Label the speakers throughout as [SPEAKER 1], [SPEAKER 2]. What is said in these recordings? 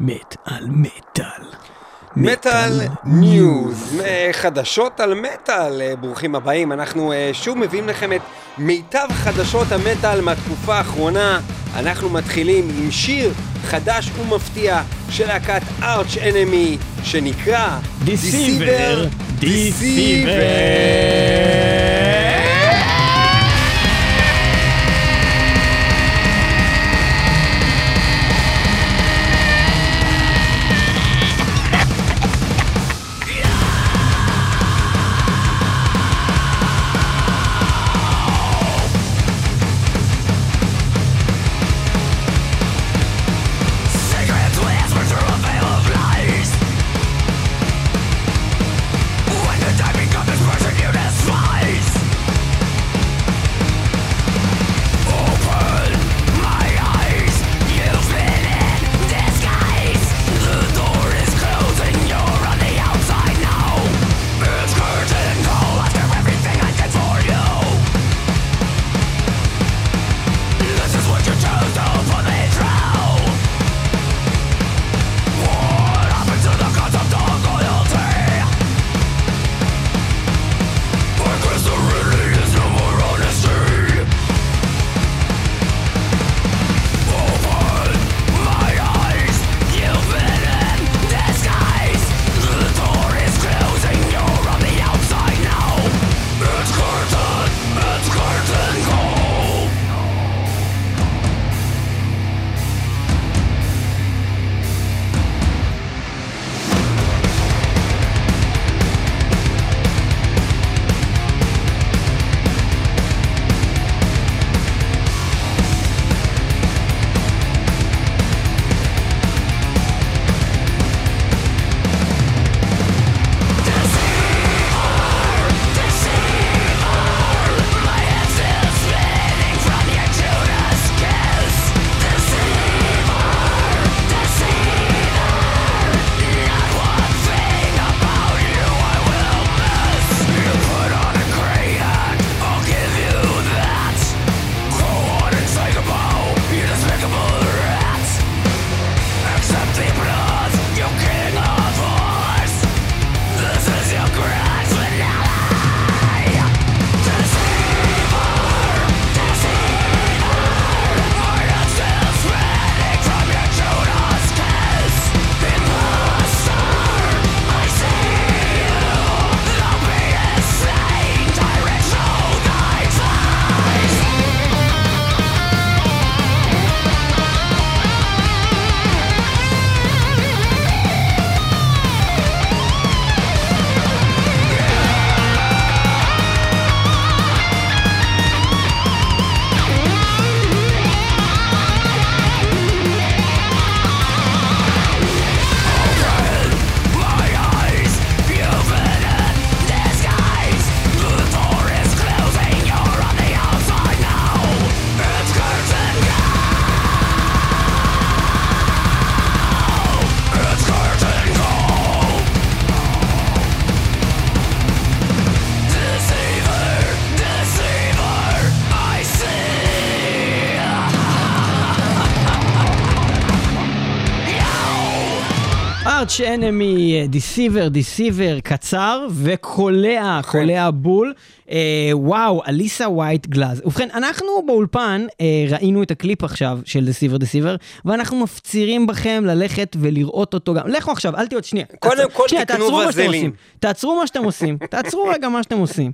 [SPEAKER 1] מת על מטאל.
[SPEAKER 2] מטאל ניוז, חדשות על מטאל, אה, ברוכים הבאים, אנחנו אה, שוב מביאים לכם את מיטב חדשות המטאל מהתקופה האחרונה, אנחנו מתחילים עם שיר חדש ומפתיע של להקת ארץ' אנמי, שנקרא
[SPEAKER 1] דיסיבר, דיסיבר. Arch Enemy, Deceiver, Deceiver, קצר וקולע, קולע בול. אה, וואו, אליסה ווייט גלאז. ובכן, אנחנו באולפן אה, ראינו את הקליפ עכשיו של Deceiver, Deceiver, ואנחנו מפצירים בכם ללכת ולראות אותו גם. לכו עכשיו, אל תהיו עוד שנייה.
[SPEAKER 2] קודם כל תקנו
[SPEAKER 1] תעצרו מה שאתם. עושים. תעצרו מה שאתם עושים. תעצרו רגע מה שאתם עושים.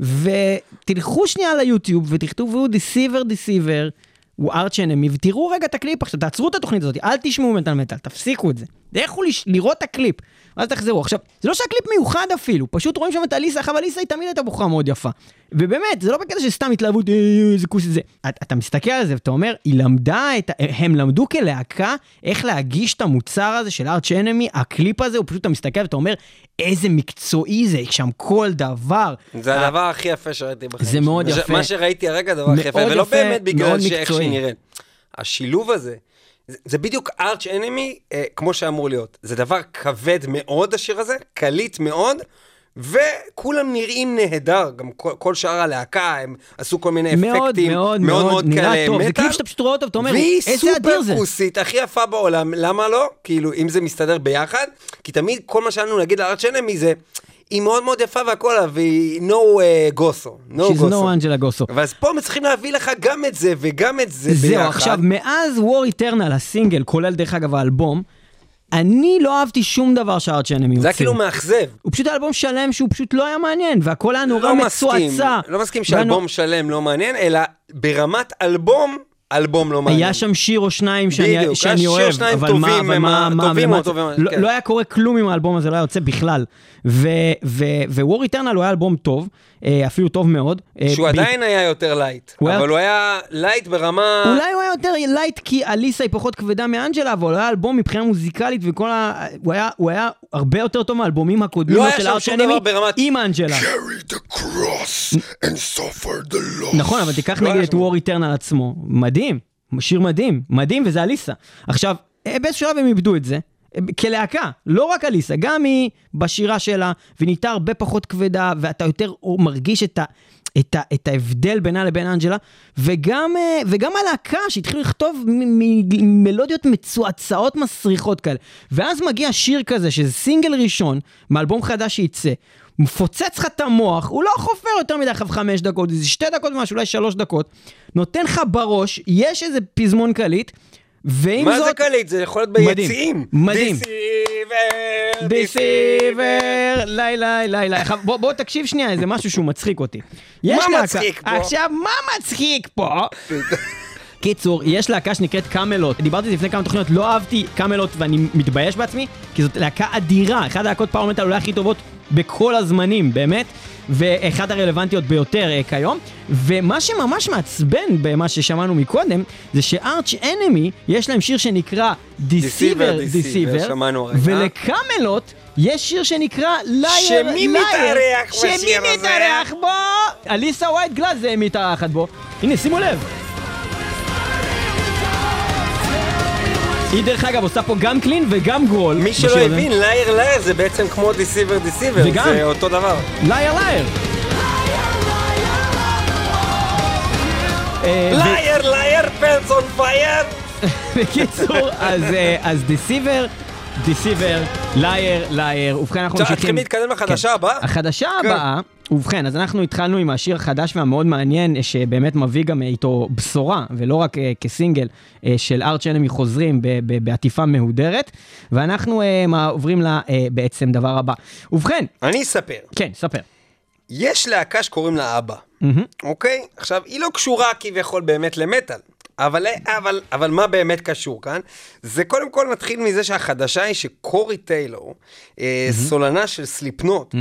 [SPEAKER 1] ותלכו שנייה ליוטיוב ותכתבו Deceiver, Deceiver. הוא Arch Enemy, ותראו רגע את הקליפ עכשיו, תעצרו את התוכנית הזאת, אל תשמעו מטאל מטאל, תפסיקו את זה. לכו. לראות את הקליפ, ואז תחזרו. עכשיו, זה לא שהקליפ מיוחד אפילו, פשוט רואים שם את אליסה, אבל אליסה היא תמיד הייתה בחורה מאוד יפה. ובאמת, זה לא בקטע של סתם התלהבות, "אה, אה, איזה כוס זה. אתה, אתה מסתכל על זה ואתה אומר, היא למדה את, הם למדו כלהקה איך להגיש את המוצר הזה של Arch Enemy, הקליפ הזה, הוא פשוט, אתה מסתכל ואתה אומר, איזה מקצועי זה, שם כל דבר.
[SPEAKER 2] זה הדבר הכי יפה שראיתי בחיים.
[SPEAKER 1] זה מאוד. יפה.
[SPEAKER 2] מה שראיתי הרגע, הדבר הכי יפה, ולא
[SPEAKER 1] יפה,
[SPEAKER 2] באמת בגלל שאיך. שהיא נראית. השילוב הזה, זה- זה בדיוק ארץ' אנמי, אה, כמו שאמור להיות. זה דבר כבד מאוד, השיר הזה, קליט מאוד, וכולם נראים נהדר, גם כל, כל שאר הלהקה, הם עשו כל מיני
[SPEAKER 3] מאוד
[SPEAKER 2] אפקטים,
[SPEAKER 3] מאוד מאוד נראה טוב, זה כאילו שאתה פשוט רואה אותו ואתה אומר,
[SPEAKER 2] והיא
[SPEAKER 3] איזה אדיר זה.
[SPEAKER 2] סופר כוסית, הכי יפה בעולם, למה לא? כאילו, אם זה מסתדר ביחד, כי תמיד כל מה שהיה לנו להגיד לארץ שנמי זה, היא מאוד מאוד יפה והכל, והיא no uh, גוסו, no
[SPEAKER 3] She's
[SPEAKER 2] גוסו.
[SPEAKER 3] no אנג'לה גוסו.
[SPEAKER 2] ואז פה הם צריכים להביא לך גם את זה וגם את זה
[SPEAKER 3] זהו,
[SPEAKER 2] ביחד.
[SPEAKER 3] עכשיו, מאז War Eternal, הסינגל, כולל דרך אגב האלבום, אני לא אהבתי שום דבר שארץ' אנמי
[SPEAKER 2] זה היה. כאילו מאכזב.
[SPEAKER 3] הוא פשוט אלבום שלם שהוא פשוט לא היה מעניין, והכל היה נורא
[SPEAKER 2] לא
[SPEAKER 3] מצועצע.
[SPEAKER 2] לא מסכים שאלבום שלם לא מעניין, אלא ברמת אלבום, אלבום לא מעניין.
[SPEAKER 3] היה שם שיר או שניים שאני,
[SPEAKER 2] בדיוק,
[SPEAKER 3] שאני
[SPEAKER 2] היה שיר
[SPEAKER 3] אוהב,
[SPEAKER 2] שניים
[SPEAKER 3] אבל
[SPEAKER 2] טובים,
[SPEAKER 3] מה, מה, מה,
[SPEAKER 2] טובים מאוד, טובים,
[SPEAKER 3] לא,
[SPEAKER 2] כן.
[SPEAKER 3] לא היה קורה כלום אם האלבום הזה לא היה יוצא בכלל. ו-War Eternal הוא היה אלבום טוב, אפילו טוב מאוד. אה,
[SPEAKER 2] שהוא
[SPEAKER 3] ב-
[SPEAKER 2] עדיין היה יותר light,
[SPEAKER 3] הוא היה-
[SPEAKER 2] אבל הוא היה light ברמה...
[SPEAKER 3] אולי הוא היה יותר light כי אליסה היא פחות כבדה מאנג'לה, אבל הוא היה אלבום מבחינה מוזיקלית וכל ה... הוא היה, הוא היה הרבה יותר טוב מהאלבומים הקודמים
[SPEAKER 2] לא היה
[SPEAKER 3] של Enemy
[SPEAKER 2] דבר ברמת-
[SPEAKER 3] עם אנג'לה. נכון, אבל תיקח
[SPEAKER 2] לא
[SPEAKER 3] נגיד
[SPEAKER 2] היה
[SPEAKER 3] את. War Eternal עצמו, מדהים, שיר מדהים, מדהים וזה אליסה. עכשיו, אה, באיזשהו שלב הם איבדו את זה. כלהקה, לא רק אליסה, גם היא בשירה שלה, והיא נהייתה הרבה פחות כבדה, ואתה יותר מרגיש את, ה, את, ה, את ההבדל בינה לבין אנג'לה, וגם, אה, וגם הלהקה שהתחילו לכתוב מלודיות מצועצעות מסריחות כאלה. ואז מגיע שיר כזה, שזה סינגל ראשון, מאלבום חדש שייצא, מפוצץ לך את המוח, הוא לא חופר יותר מדי אחרי חמש דקות, זה שתי דקות ומשהו, אולי שלוש דקות, נותן לך בראש, יש איזה פזמון קליט, ועם
[SPEAKER 2] מה
[SPEAKER 3] זאת...
[SPEAKER 2] זה קליט? זה יכול להיות
[SPEAKER 3] מדהים,
[SPEAKER 2] ביציעים.
[SPEAKER 3] מדהים.
[SPEAKER 2] דיסיבר,
[SPEAKER 3] דיסיבר, לילה, לילה. עכשיו, בוא, בוא תקשיב שנייה, איזה משהו שהוא מצחיק אותי.
[SPEAKER 2] מה
[SPEAKER 3] להקה-
[SPEAKER 2] מצחיק פה?
[SPEAKER 3] עכשיו, מה מצחיק פה? קיצור, יש להקה שנקראת קאמלוט. דיברתי לפני כמה תוכניות, לא אהבתי קאמלוט ואני מתבייש בעצמי, כי זאת להקה אדירה, אחת הלהקות פאורמטל אולי הכי טובות בכל הזמנים, באמת, ואחת הרלוונטיות ביותר אה, כיום. ומה שממש מעצבן במה ששמענו מקודם, זה ש Arch Enemy, יש להם שיר שנקרא
[SPEAKER 2] Deceiver Deceiver. ול
[SPEAKER 3] Kamelot יש שיר שנקרא Liar,
[SPEAKER 2] שמי מתארח בשיר
[SPEAKER 3] שמי
[SPEAKER 2] הזה?
[SPEAKER 3] מתארח בו? אליסה ווייט גלאז מתארחת בו. הנה, שימו לב. היא דרך אגב עושה פה גם clean וגם growl.
[SPEAKER 2] מי שלא. הבין, Liar Liar זה בעצם כמו Deceiver Deceiver,
[SPEAKER 3] וגם-
[SPEAKER 2] זה אותו דבר.
[SPEAKER 3] Liar Liar. אה,
[SPEAKER 2] liar liar pants on fire.
[SPEAKER 3] בקיצור, אז, אה, אז deceiver, deceiver, liar, liar. ובכן, אנחנו ממשיכים.
[SPEAKER 2] צריכים להתקדם לחדשה
[SPEAKER 3] כן.
[SPEAKER 2] הבאה.
[SPEAKER 3] החדשה
[SPEAKER 2] כן.
[SPEAKER 3] הבאה, ובכן, אז אנחנו התחלנו עם השיר החדש והמאוד מעניין, שבאמת מביא גם איתו בשורה, ולא רק אה, כסינגל, אה, של Arch Enemy חוזרים ב- ב- בעטיפה מהודרת, ואנחנו אה, עוברים לבעצם דבר הבא. ובכן,
[SPEAKER 2] אני אספר.
[SPEAKER 3] כן, ספר.
[SPEAKER 2] יש להקה שקוראים לה אבא. אוקיי? עכשיו, היא לא קשורה כביכול באמת למטאל. אבל, אבל, אבל מה באמת קשור כאן? זה קודם כל נתחיל מזה שהחדשה היא שקורי טיילור, אה, סולנה של סליפנוט,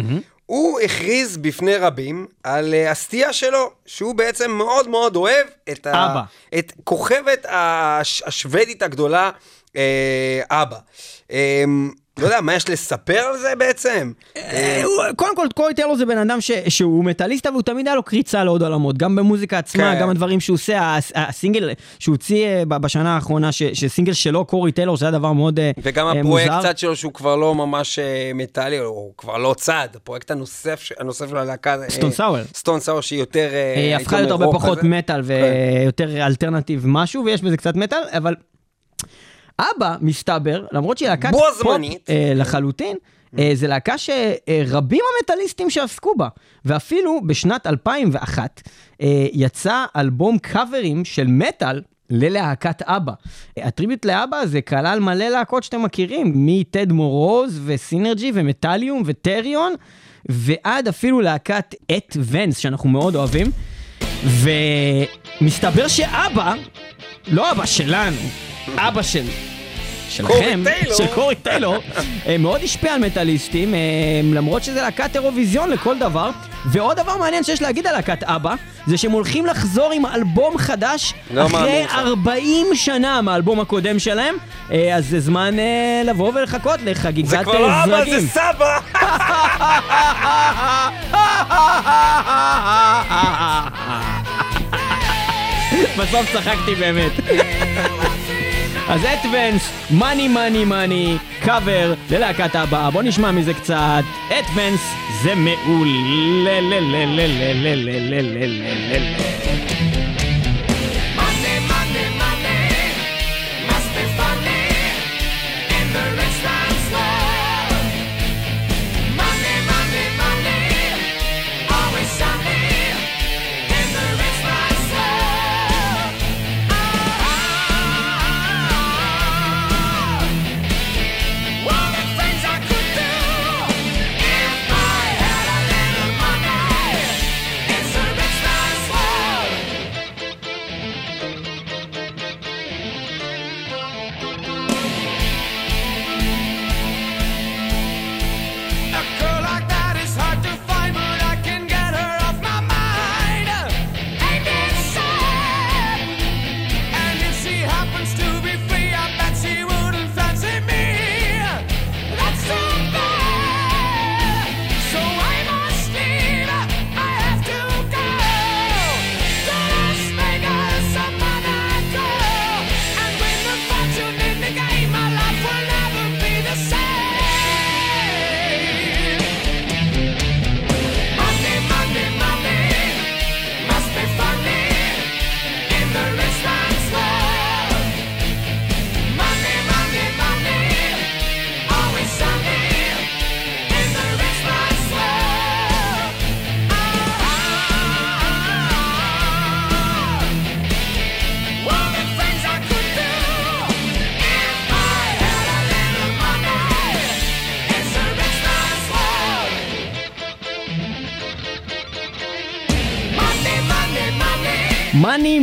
[SPEAKER 2] הוא הכריז בפני רבים על אה, הסטייה שלו, שהוא בעצם מאוד מאוד אוהב את, ה. את כוכבת הש, השוודית הגדולה, אה, אבא. אה, לא יודע, מה יש לספר על זה בעצם?
[SPEAKER 3] אה, קודם כל, קורי טיילור זה בן אדם שהוא מטאליסט, אבל הוא תמיד היה לו קריצה לעוד עולמות, גם במוזיקה עצמה,
[SPEAKER 2] כן.
[SPEAKER 3] גם הדברים שהוא עושה, הס- הסינגל שהוא הוציא אה, בשנה האחרונה, שסינגל שלו, קורי טיילור, זה היה דבר מאוד אה,
[SPEAKER 2] וגם
[SPEAKER 3] אה,
[SPEAKER 2] הפרויקט
[SPEAKER 3] מוזר.
[SPEAKER 2] צד שלו שהוא כבר לא ממש מטאלי, הוא כבר לא צד, הפרויקט הנוסף, של הלהקה,
[SPEAKER 3] Stone Sour.
[SPEAKER 2] Stone Sour שהיא יותר,
[SPEAKER 3] הפכה להיות הרבה פחות. מטאל ויותר alternative משהו, ויש בזה קצת מטאל, אבל אבא, מסתבר, למרות שהיא להקת פופ. אה, לחלוטין, אה, זה להקה שרבים המטאליסטים שעסקו בה, ואפילו בשנת 2001 אה, יצא אלבום קאברים של מטאל. ללהקת אבא. הטריביוט לאבא זה כלל מלא להקות שאתם מכירים, מטד מורוז וסינרג'י ומטאליום וטריון, ועד אפילו להקת את ונס שאנחנו מאוד אוהבים. ומסתבר שאבא, לא אבא שלנו, אבא של... שלכם. של קורי טיילור, אה, מאוד השפיע על מטאליסטים, אה, למרות שזה להקת אירוויזיון לכל דבר. ועוד דבר מעניין שיש להגיד על להקת אבא, זה שהם הולכים לחזור עם אלבום חדש
[SPEAKER 2] לא
[SPEAKER 3] אחרי
[SPEAKER 2] מאמין לך.
[SPEAKER 3] 40 שנה מהאלבום הקודם שלהם, אה, אז זה זמן לבוא ולחכות לחגיגת
[SPEAKER 2] זה כבר לא אבא,
[SPEAKER 3] זרגים.
[SPEAKER 2] זה סבא!
[SPEAKER 3] בסוף צחקתי באמת. אז אדוונס, מאני מאני מאני, קאבר ללהקת הבאה, בוא נשמע מזה קצת. אדוונס זה מעולה.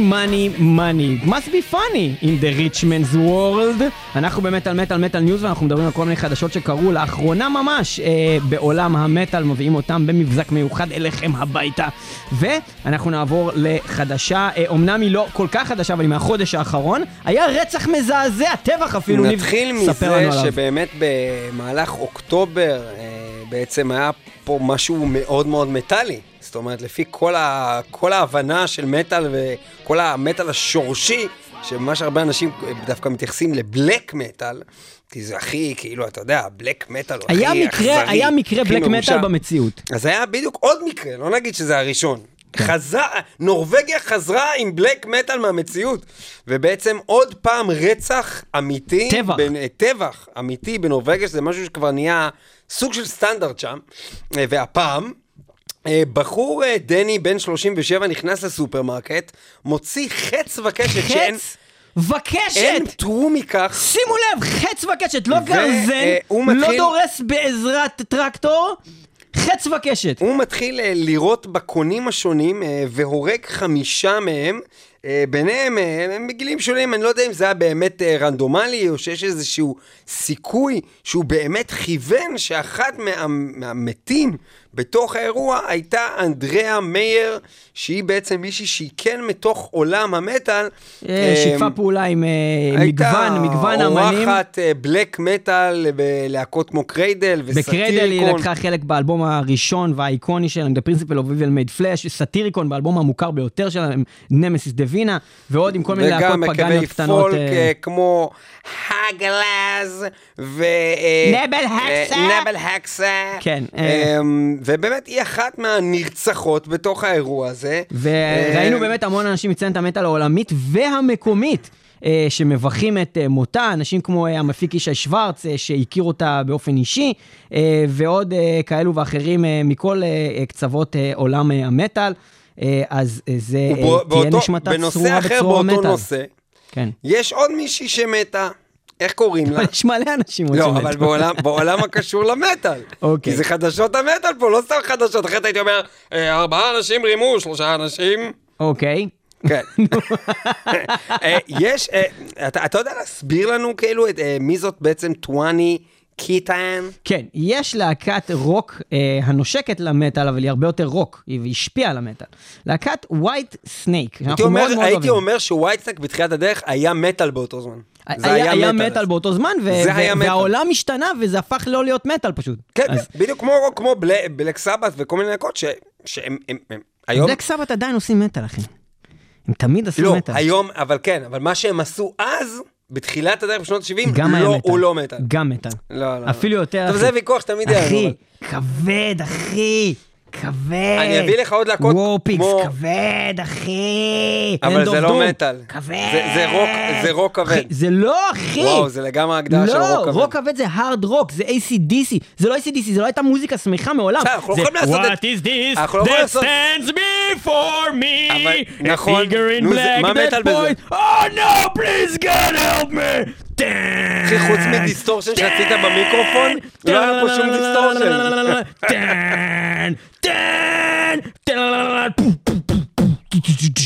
[SPEAKER 1] Money, money, must be funny in the rich man's world.
[SPEAKER 3] אנחנו במטאל מטאל מטאל ניוז ואנחנו מדברים על כל מיני חדשות שקרו לאחרונה ממש אה, בעולם המטאל, מביאים אותם במבזק מיוחד אליכם הביתה. ואנחנו נעבור לחדשה, אה, אמנם היא לא כל כך חדשה, אבל היא מהחודש האחרון. היה רצח מזעזע, טבח אפילו.
[SPEAKER 2] נתחיל מזה. שבאמת במהלך אוקטובר אה, בעצם היה פה משהו מאוד מאוד מטאלי. זאת אומרת, לפי כל, ה, כל ההבנה של מטאל וכל המטאל השורשי, שמה שהרבה אנשים דווקא מתייחסים לבלק מטאל, כי זה הכי, כאילו, אתה יודע, בלק מטאל הוא הכי אכזרי.
[SPEAKER 3] היה מקרה בלק. מטאל במציאות.
[SPEAKER 2] אז היה בדיוק עוד מקרה, לא נגיד שזה הראשון.
[SPEAKER 3] כן.
[SPEAKER 2] חזר, נורבגיה חזרה עם בלק מטאל מהמציאות. ובעצם עוד פעם רצח אמיתי.
[SPEAKER 3] טבח.
[SPEAKER 2] בין, טבח אמיתי בנורבגיה, שזה משהו שכבר נהיה סוג של סטנדרט שם. והפעם, בחור אה, דני בן 37 נכנס לסופרמרקט, מוציא חץ וקשת שאין
[SPEAKER 3] חץ וקשת!
[SPEAKER 2] אין true מכך.
[SPEAKER 3] שימו לב, חץ וקשת, לא
[SPEAKER 2] ו-
[SPEAKER 3] גרזן,
[SPEAKER 2] אה, הוא
[SPEAKER 3] לא
[SPEAKER 2] מתחיל-
[SPEAKER 3] דורס בעזרת טרקטור, חץ וקשת.
[SPEAKER 2] הוא מתחיל אה, לירות בקונים השונים אה, והורג חמישה מהם. אה, ביניהם אה, הם בגילים שונים, אני לא יודע אם זה היה באמת אה, רנדומלי או שיש איזשהו סיכוי שהוא באמת כיוון שאחת מה, מהמתים בתוך האירוע הייתה אנדריאה מאייר, שהיא בעצם מישהי שהיא כן מתוך עולם המטאל.
[SPEAKER 3] אה, שיתפה פעולה עם אה, מגוון, מגוון אמנים.
[SPEAKER 2] הייתה אורחת בלק מטאל בלהקות כמו קריידל וסאטיריקון.
[SPEAKER 3] בקרדל היא לקחה חלק באלבום הראשון והאיקוני שלהם, The Principle of Evil Made Flash, סאטיריקון באלבום המוכר ביותר שלהם, נמסיס דווינה, ועוד עם כל מיני להקות
[SPEAKER 2] וגם
[SPEAKER 3] פגניות קטנות.
[SPEAKER 2] פולק
[SPEAKER 3] אה,
[SPEAKER 2] אה, כמו הגלאז ו... אה,
[SPEAKER 3] נבל הקסה.
[SPEAKER 2] אה, נבל הקסה.
[SPEAKER 3] כן, אה.
[SPEAKER 2] אמ, ובאמת היא אחת מהנרצחות בתוך האירוע הזה.
[SPEAKER 3] וראינו
[SPEAKER 2] אה,
[SPEAKER 3] באמת המון אנשים מציינת המטאל העולמית והמקומית. אה, שמבכים את אה, מותה, אנשים כמו המפיק ישי שוורץ, שהכיר אותה באופן אישי, ועוד כאלו ואחרים מכל קצוות עולם המטאל. אז זה אה,
[SPEAKER 2] ובא-
[SPEAKER 3] תהיה
[SPEAKER 2] באותו-
[SPEAKER 3] נשמתה
[SPEAKER 2] בנושא
[SPEAKER 3] צרורה
[SPEAKER 2] אחר
[SPEAKER 3] בצרור
[SPEAKER 2] באותו
[SPEAKER 3] המטאל.
[SPEAKER 2] נושא,
[SPEAKER 3] כן.
[SPEAKER 2] יש עוד מישהי שמתה, איך קוראים לה?
[SPEAKER 3] יש מלא אנשים
[SPEAKER 2] לא,
[SPEAKER 3] שמתו.
[SPEAKER 2] אבל בעולם, בעולם הקשור למטאל.
[SPEAKER 3] אוקיי.
[SPEAKER 2] כי זה חדשות המטאל פה, לא סתם חדשות. אחרת הייתי אומר, "אה, ארבעה אנשים רימו, שלושה אנשים.
[SPEAKER 3] אוקיי.
[SPEAKER 2] כן. אה, יש, אה, אתה יודע להסביר לנו כאילו מי זאת בעצם טואני קיטן?
[SPEAKER 3] כן, יש להקת רוק אה, הנושקת למטאל, אבל היא הרבה יותר רוק, היא השפיעה על המטאל. להקת Whitesnake,
[SPEAKER 2] הייתי אומר, הייתי אומר ש Whitesnake בתחילת הדרך היה מטאל באותו זמן. זה
[SPEAKER 3] היה, היה מטאל באותו זמן, ו-
[SPEAKER 2] זה
[SPEAKER 3] ו-
[SPEAKER 2] היה מטאל.
[SPEAKER 3] והעולם השתנה וזה הפך לא להיות מטאל פשוט.
[SPEAKER 2] כן,
[SPEAKER 3] אז
[SPEAKER 2] בדיוק כמו כמו בל- Black Sabbath וכל מיני להקות ש- שהם הם- הם- היום...
[SPEAKER 3] Black Sabbath עדיין עושים מטאל, אחי. הם תמיד עשו
[SPEAKER 2] לא,
[SPEAKER 3] מטאל.
[SPEAKER 2] היום, אבל כן, אבל מה שהם עשו אז, בתחילת הדרך בשנות ה-70,
[SPEAKER 3] גם היה
[SPEAKER 2] לא,
[SPEAKER 3] מטאל.
[SPEAKER 2] הוא לא מטאל.
[SPEAKER 3] גם מטאל.
[SPEAKER 2] לא, לא.
[SPEAKER 3] אפילו יותר,
[SPEAKER 2] טוב,
[SPEAKER 3] אחי.
[SPEAKER 2] זה ויכוח שתמיד היה.
[SPEAKER 3] אחי, כבד, אחי. כבד.
[SPEAKER 2] אני אביא לך עוד להקות
[SPEAKER 3] וורפיקס,
[SPEAKER 2] כמו-
[SPEAKER 3] כבד, אחי.
[SPEAKER 2] אבל זה לא. מטאל.
[SPEAKER 3] כבד.
[SPEAKER 2] זה- זה רוק- זה רוק כבד.
[SPEAKER 3] אחי, זה לא, אחי.
[SPEAKER 2] וואו, זה לגמרי הגדרה של
[SPEAKER 3] לא,
[SPEAKER 2] רוק כבד.
[SPEAKER 3] רוק כבד זה hard rock, זה ACDC. זה לא ACDC, זה לא הייתה מוזיקה שמחה מעולם.
[SPEAKER 2] לא
[SPEAKER 3] זה What is this
[SPEAKER 2] לא
[SPEAKER 3] that stands before me?
[SPEAKER 2] אבל, נכון. נו, מה מטאל בזה?
[SPEAKER 3] Oh no, please God help me.
[SPEAKER 2] אחי, חוץ מ distortion שעשית במיקרופון, לא היה פה שום
[SPEAKER 3] distortion.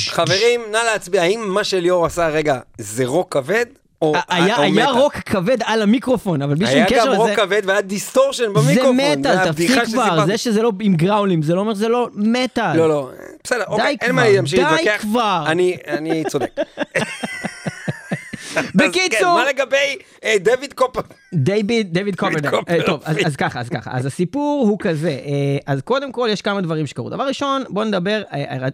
[SPEAKER 2] חברים, נא להצביע, האם מה שליאור עשה רגע זה רוק כבד? או
[SPEAKER 3] היה
[SPEAKER 2] או
[SPEAKER 3] היה
[SPEAKER 2] מטאל?
[SPEAKER 3] רוק כבד על המיקרופון, אבל בלי שום
[SPEAKER 2] היה
[SPEAKER 3] קשר
[SPEAKER 2] גם רוק
[SPEAKER 3] לזה...
[SPEAKER 2] כבד והיה distortion
[SPEAKER 3] זה
[SPEAKER 2] במיקרופון.
[SPEAKER 3] מטאל,
[SPEAKER 2] הבדיחה
[SPEAKER 3] תפסיק כבר,
[SPEAKER 2] שסיפרתי.
[SPEAKER 3] זה שזה לא עם גראולים, זה לא אומר שזה לא מטאל.
[SPEAKER 2] לא, לא, בסדר, אוקיי, אין מה להמשיך
[SPEAKER 3] די
[SPEAKER 2] להתווכח.
[SPEAKER 3] כבר.
[SPEAKER 2] אני אני צודק.
[SPEAKER 3] בקיצור-
[SPEAKER 2] כן, מה לגבי אה, דויד קופר?
[SPEAKER 3] דיוויד, דיוויד קופרדל.
[SPEAKER 2] קופרדל.
[SPEAKER 3] אה, טוב, אז, ככה, אז ככה. אז הסיפור הוא כזה, אה, אז קודם כל יש כמה דברים שקרו. דבר ראשון, בוא נדבר,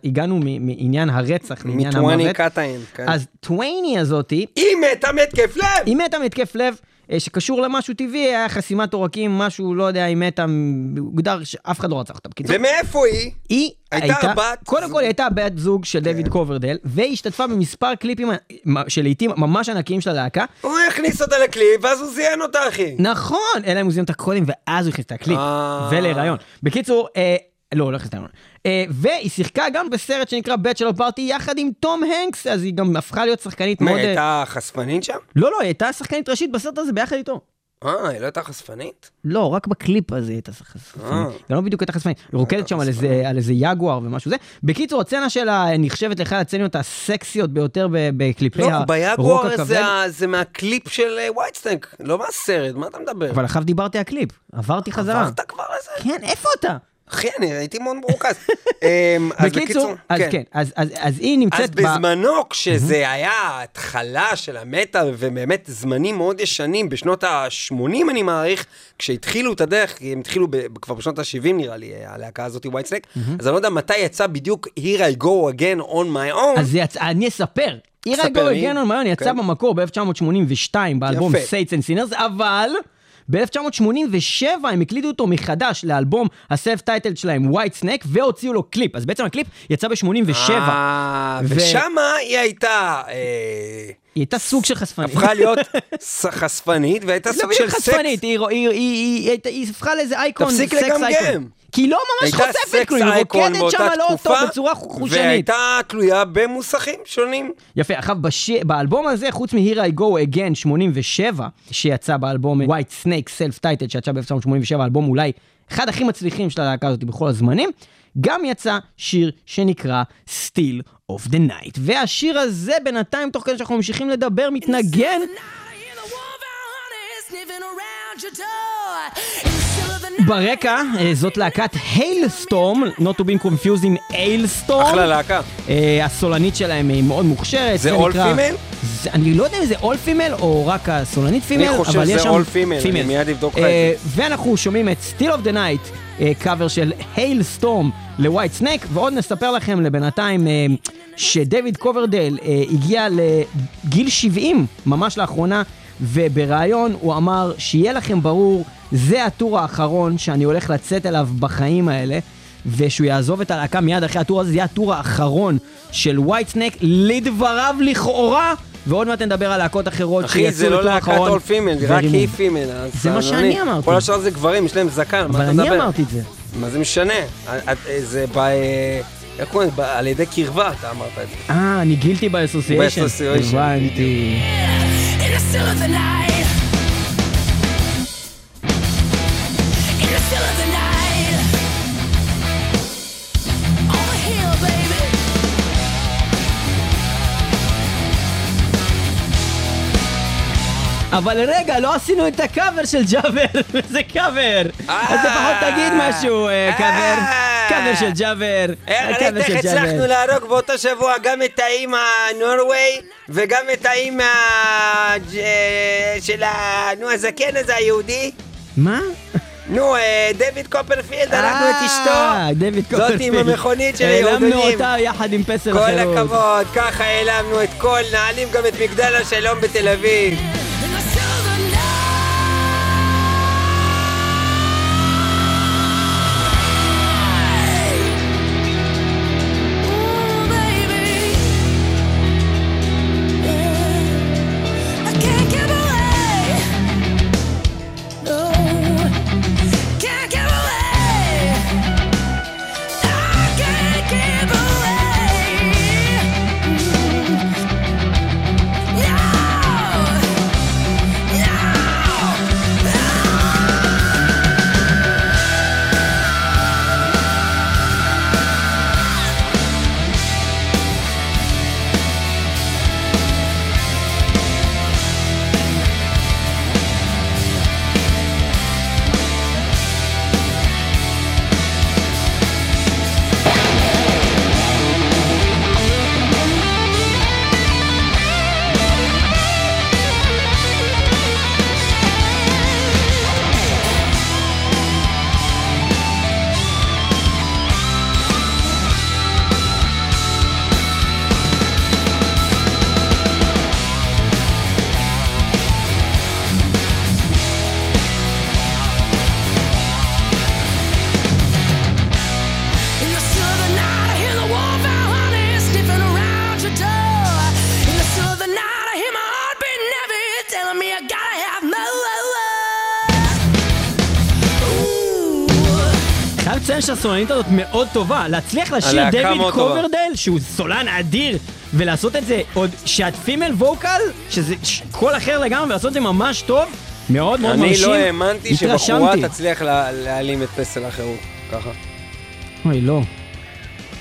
[SPEAKER 3] הגענו מעניין הרצח לעניין
[SPEAKER 2] מטווני
[SPEAKER 3] המוות.
[SPEAKER 2] קטאין. כן.
[SPEAKER 3] אז טווייני הזאתי,
[SPEAKER 2] היא מתה מהתקף לב!
[SPEAKER 3] היא מתה מהתקף לב. אה, שקשור למשהו טבעי, היה חסימת עורקים, משהו, לא יודע, היא מתה, הוגדר שאף אחד לא רצח אותה. בקיצור,
[SPEAKER 2] ומאיפה היא?
[SPEAKER 3] היא
[SPEAKER 2] הייתה
[SPEAKER 3] הייתה,
[SPEAKER 2] בת
[SPEAKER 3] קודם. כל היא הייתה בת זוג של דיוויד קוברדל, והיא השתתפה במספר קליפים אה, שלעיתים ממש ענקיים של הלהקה.
[SPEAKER 2] הוא הכניס אותה לקליפ, ואז הוא זיין אותה, אחי.
[SPEAKER 3] נכון, אלא אם הוא זיין אותה קודם, ואז הוא הכניס את הקליפ,
[SPEAKER 2] אה.
[SPEAKER 3] ולהיריון. בקיצור, אה, לא, לא את ההיריון. אה, והיא שיחקה גם בסרט שנקרא Bachelor Party יחד עם תום הנקס, אז היא גם הפכה להיות שחקנית
[SPEAKER 2] מה,
[SPEAKER 3] מאוד...
[SPEAKER 2] היא
[SPEAKER 3] אה,
[SPEAKER 2] הייתה חשפנית שם?
[SPEAKER 3] לא, לא, היא הייתה שחקנית ראשית בסרט הזה ביחד איתו.
[SPEAKER 2] אה, היא לא הייתה חשפנית?
[SPEAKER 3] לא, רק בקליפ הזה היא הייתה חשפנית.
[SPEAKER 2] אה.
[SPEAKER 3] גם לא בדיוק הייתה חשפנית. היא רוקדת שם על איזה- יגואר ומשהו זה. בקיצור, הסצנה שלה נחשבת לאחד הסצנות הסקסיות ביותר בקליפי
[SPEAKER 2] לא,
[SPEAKER 3] הרוק
[SPEAKER 2] ביגואר
[SPEAKER 3] הכבד.
[SPEAKER 2] זה ה- זה מהקליפ של Whitesnake, לא מהסרט, מה אתה מדבר?
[SPEAKER 3] אבל עכשיו דיברתי על קליפ, עברתי חזרה.
[SPEAKER 2] עברת כבר לזה?
[SPEAKER 3] כן, איפה אתה?
[SPEAKER 2] אחי, אני הייתי מאוד מרוכז. אמ, אז
[SPEAKER 3] בקיצור, אז כן, אז- אז אז היא נמצאת...
[SPEAKER 2] אז
[SPEAKER 3] ב-
[SPEAKER 2] בזמנו, כשזה היה ההתחלה של המטאל, ובאמת זמנים מאוד ישנים, בשנות ה-80 אני מעריך, כשהתחילו את הדרך, כי הם התחילו כבר בשנות ה-70 נראה לי, הלהקה הזאת, Whitesnake, אז אני לא יודע מתי יצא בדיוק Here I go again on my own.
[SPEAKER 3] אז אני אספר.
[SPEAKER 2] ספר
[SPEAKER 3] Here
[SPEAKER 2] I
[SPEAKER 3] go. Again on my own יצא
[SPEAKER 2] כן.
[SPEAKER 3] במקור ב-1982 באלבום. Saints and Sinners, אבל ב-1987 הם הקליטו אותו מחדש לאלבום ה self title שלהם, Whitesnake, והוציאו לו קליפ. אז בעצם הקליפ יצא ב-87.
[SPEAKER 2] אה,
[SPEAKER 3] ו-
[SPEAKER 2] ושמה היא הייתה, אה,
[SPEAKER 3] היא הייתה סוג של חשפנית.
[SPEAKER 2] הפכה להיות חשפנית, והייתה
[SPEAKER 3] לא
[SPEAKER 2] סוג של סקס.
[SPEAKER 3] היא- הפכה לאיזה אייקון,
[SPEAKER 2] תפסיק
[SPEAKER 3] סקס
[SPEAKER 2] לגמגם.
[SPEAKER 3] כי היא לא ממש חושפת כלום, היא רוקדת שם לא טוב
[SPEAKER 2] תקופה,
[SPEAKER 3] בצורה חושנית.
[SPEAKER 2] והייתה תלויה במוסכים שונים.
[SPEAKER 3] יפה, עכשיו בש... באלבום הזה, חוץ מ-Here I Go Again 87, שיצא באלבום White Snake Self Titled, שיצא ב-1987, אלבום אולי אחד הכי מצליחים של הלהקה הזאת בכל הזמנים, גם יצא שיר שנקרא Still of the Night. והשיר הזה בינתיים, תוך כדי שאנחנו ממשיכים לדבר, מתנגן ברקע, אה, זאת להקת היילסטורם, not to be confused עם איילסטורם.
[SPEAKER 2] אחלה להקה.
[SPEAKER 3] אה, הסולנית שלהם היא מאוד מוכשרת.
[SPEAKER 2] זה female?
[SPEAKER 3] זה- אני לא יודע אם זה אול פימל או רק הסולנית פימל,
[SPEAKER 2] חושב
[SPEAKER 3] אבל
[SPEAKER 2] שזה
[SPEAKER 3] יש שם...
[SPEAKER 2] all female, אני
[SPEAKER 3] female.
[SPEAKER 2] מיד אבדוק לך את
[SPEAKER 3] אה, ואנחנו שומעים את Still of the Night, אה, קאבר של Halestorm ל Whitesnake, ועוד נספר לכם לבינתיים אה, שדויד קוברדל אה, הגיע לגיל 70 ממש לאחרונה, ובריאיון הוא אמר, שיהיה לכם ברור, זה ה tour האחרון שאני הולך לצאת אליו בחיים האלה. ושהוא יעזוב את הלהקה מיד אחרי ה tour הזה, זה יהיה ה tour האחרון של Whitesnake, לדבריו לכאורה, ועוד מעט נדבר על להקות אחרות
[SPEAKER 2] אחי,
[SPEAKER 3] שיצאו
[SPEAKER 2] זה לא
[SPEAKER 3] ל tour
[SPEAKER 2] להקת
[SPEAKER 3] האחרון.
[SPEAKER 2] all female, רק. היא פימל. אז-
[SPEAKER 3] זה מה שאני
[SPEAKER 2] אני-
[SPEAKER 3] אמרתי.
[SPEAKER 2] כל השאר זה גברים, יש להם זקן, מה
[SPEAKER 3] אבל
[SPEAKER 2] אתה
[SPEAKER 3] אני
[SPEAKER 2] מדבר?
[SPEAKER 3] אמרתי את זה.
[SPEAKER 2] מה זה משנה? את- את- זה ב... איך קוראים? על ידי קרבה, אתה אמרת את זה.
[SPEAKER 3] אה, אני גילטי באסוסיישן.
[SPEAKER 2] ב-association,
[SPEAKER 3] הבנתי. still of the night. אבל רגע, לא עשינו את הקאבר של ג'אבר, זה קאבר. אז לפחות תגיד משהו, אה, קאבר. קאבר של ג'אבר.
[SPEAKER 2] איך הצלחנו. להרוג באותו שבוע גם את האם הנורווי וגם את האם ה- אה, של. נו, הזקן הזה היהודי?
[SPEAKER 3] מה?
[SPEAKER 2] נו, אה, דויד קופרפילד, הרגנו את אשתו.
[SPEAKER 3] אה, דויד קופרפילד.
[SPEAKER 2] זאת עם המכונית של
[SPEAKER 3] העלמנו
[SPEAKER 2] היהודונים.
[SPEAKER 3] אותה יחד עם פסל
[SPEAKER 2] כל
[SPEAKER 3] החירות.
[SPEAKER 2] הכבוד, ככה העלמנו את כל, נעלים גם את מגדל השלום בתל אביב.
[SPEAKER 3] לציין שהסולנית הזאת מאוד טובה. להצליח לשיר
[SPEAKER 2] הלהקה
[SPEAKER 3] דויד
[SPEAKER 2] מאוד טובה.
[SPEAKER 3] קוברדייל, שהוא סולן אדיר, ולעשות את זה עוד שאת female vocal, שזה ש- קול אחר לגמרי, ולעשות את זה ממש טוב, מאוד מאוד
[SPEAKER 2] אני
[SPEAKER 3] מרשים.
[SPEAKER 2] לא האמנתי שבחורה
[SPEAKER 3] התרשמתי.
[SPEAKER 2] תצליח לה- להעלים את פסל החירות, ככה.
[SPEAKER 3] אוי, לא.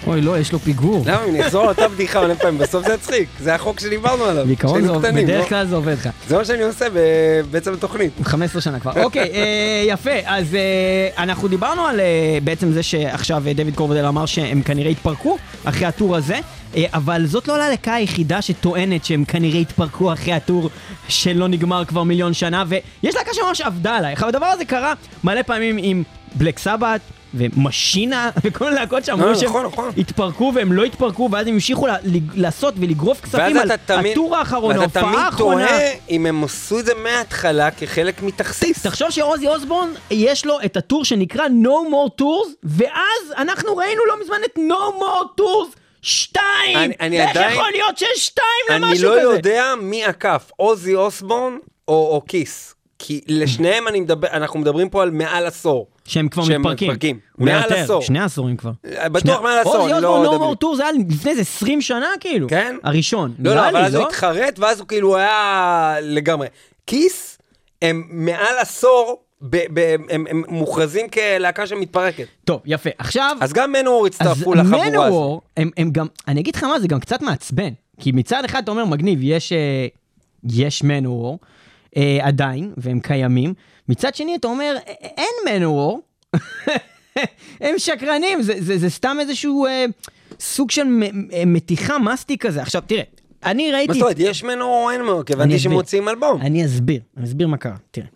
[SPEAKER 3] אוי, לא, יש לו פיגור.
[SPEAKER 2] למה, אם נחזור על אותה בדיחה מלא פעמים, בסוף זה יצחיק. זה החוק שדיברנו עליו.
[SPEAKER 3] בעיקרון זה עובד- בדרך
[SPEAKER 2] לא?
[SPEAKER 3] כלל זה עובד לך.
[SPEAKER 2] זה מה שאני עושה בעצם בתוכנית.
[SPEAKER 3] 15 שנה כבר. אוקיי, אה, יפה. אז אה, אנחנו דיברנו על אה, בעצם זה שעכשיו דויד קורבדל אמר שהם כנראה התפרקו אחרי הטור הזה, אבל זאת לא הלהקה היחידה שטוענת שהם כנראה התפרקו אחרי הטור שלא נגמר כבר מיליון שנה, ויש להקה שממש עבדה עליי. עכשיו, הדבר הזה קרה מלא פעמים עם בלק סבת. ומשינה וכל מיני להקות שאמרו
[SPEAKER 2] אה,
[SPEAKER 3] שהם
[SPEAKER 2] נכון, נכון.
[SPEAKER 3] התפרקו והם לא התפרקו ואז הם המשיכו לעשות ולגרוף כספים על
[SPEAKER 2] תמיד,
[SPEAKER 3] הטור האחרון,
[SPEAKER 2] ואתה
[SPEAKER 3] ההופעה
[SPEAKER 2] תמיד
[SPEAKER 3] האחרונה.
[SPEAKER 2] תוהה אם הם עשו את זה מההתחלה כחלק מתכסיס.
[SPEAKER 3] תחשוב שעוזי אוסבורן יש לו את הטור שנקרא No More Tours, ואז אנחנו ראינו לא מזמן את No More Tours 2!
[SPEAKER 2] אני- אני
[SPEAKER 3] איך
[SPEAKER 2] עדיין-
[SPEAKER 3] יכול להיות שיש 2
[SPEAKER 2] אני
[SPEAKER 3] למשהו
[SPEAKER 2] לא
[SPEAKER 3] כזה?
[SPEAKER 2] יודע מי עקף, עוזי אוסבורן או, או כיס. כי לשניהם אני מדבר, אנחנו מדברים פה על מעל עשור.
[SPEAKER 3] שהם כבר
[SPEAKER 2] שהם
[SPEAKER 3] מתפרקים.
[SPEAKER 2] מתפרקים.
[SPEAKER 3] אולי
[SPEAKER 2] מעל
[SPEAKER 3] יותר,
[SPEAKER 2] עשור.
[SPEAKER 3] שני עשורים כבר.
[SPEAKER 2] בטוח
[SPEAKER 3] שני-
[SPEAKER 2] מעל עשור, אני לא בדיוק.
[SPEAKER 3] More Tours זה היה לפני איזה 20 שנה כאילו.
[SPEAKER 2] כן?
[SPEAKER 3] הראשון.
[SPEAKER 2] לא, לא, אבל אז הוא התחרט, ואז הוא כאילו היה לגמרי. כיס הם מעל עשור, ב- ב- הם, הם מוכרזים כלהקה שמתפרקת.
[SPEAKER 3] טוב, יפה. עכשיו...
[SPEAKER 2] אז גם מנור
[SPEAKER 3] אז
[SPEAKER 2] הצטרפו לחבורה הזאת.
[SPEAKER 3] מנוור, הם, הם גם, אני אגיד לך מה, זה גם קצת מעצבן. כי מצד אחד אתה אומר, מגניב, יש, אה, יש מנוור, אה, עדיין, והם קיימים. מצד שני אתה אומר, "א- אין מנוור, הם שקרנים, זה, זה, זה סתם איזשהו אה, סוג של אה, מתיחה מסטיק כזה. עכשיו, תראה, אני ראיתי...
[SPEAKER 2] מה זאת אומרת, יש מנוואר או אין מנוואר? כי הבנתי
[SPEAKER 3] אסביר.
[SPEAKER 2] שהם מוציאים אלבום.
[SPEAKER 3] אני אסביר, אני אסביר מה קרה. תראה,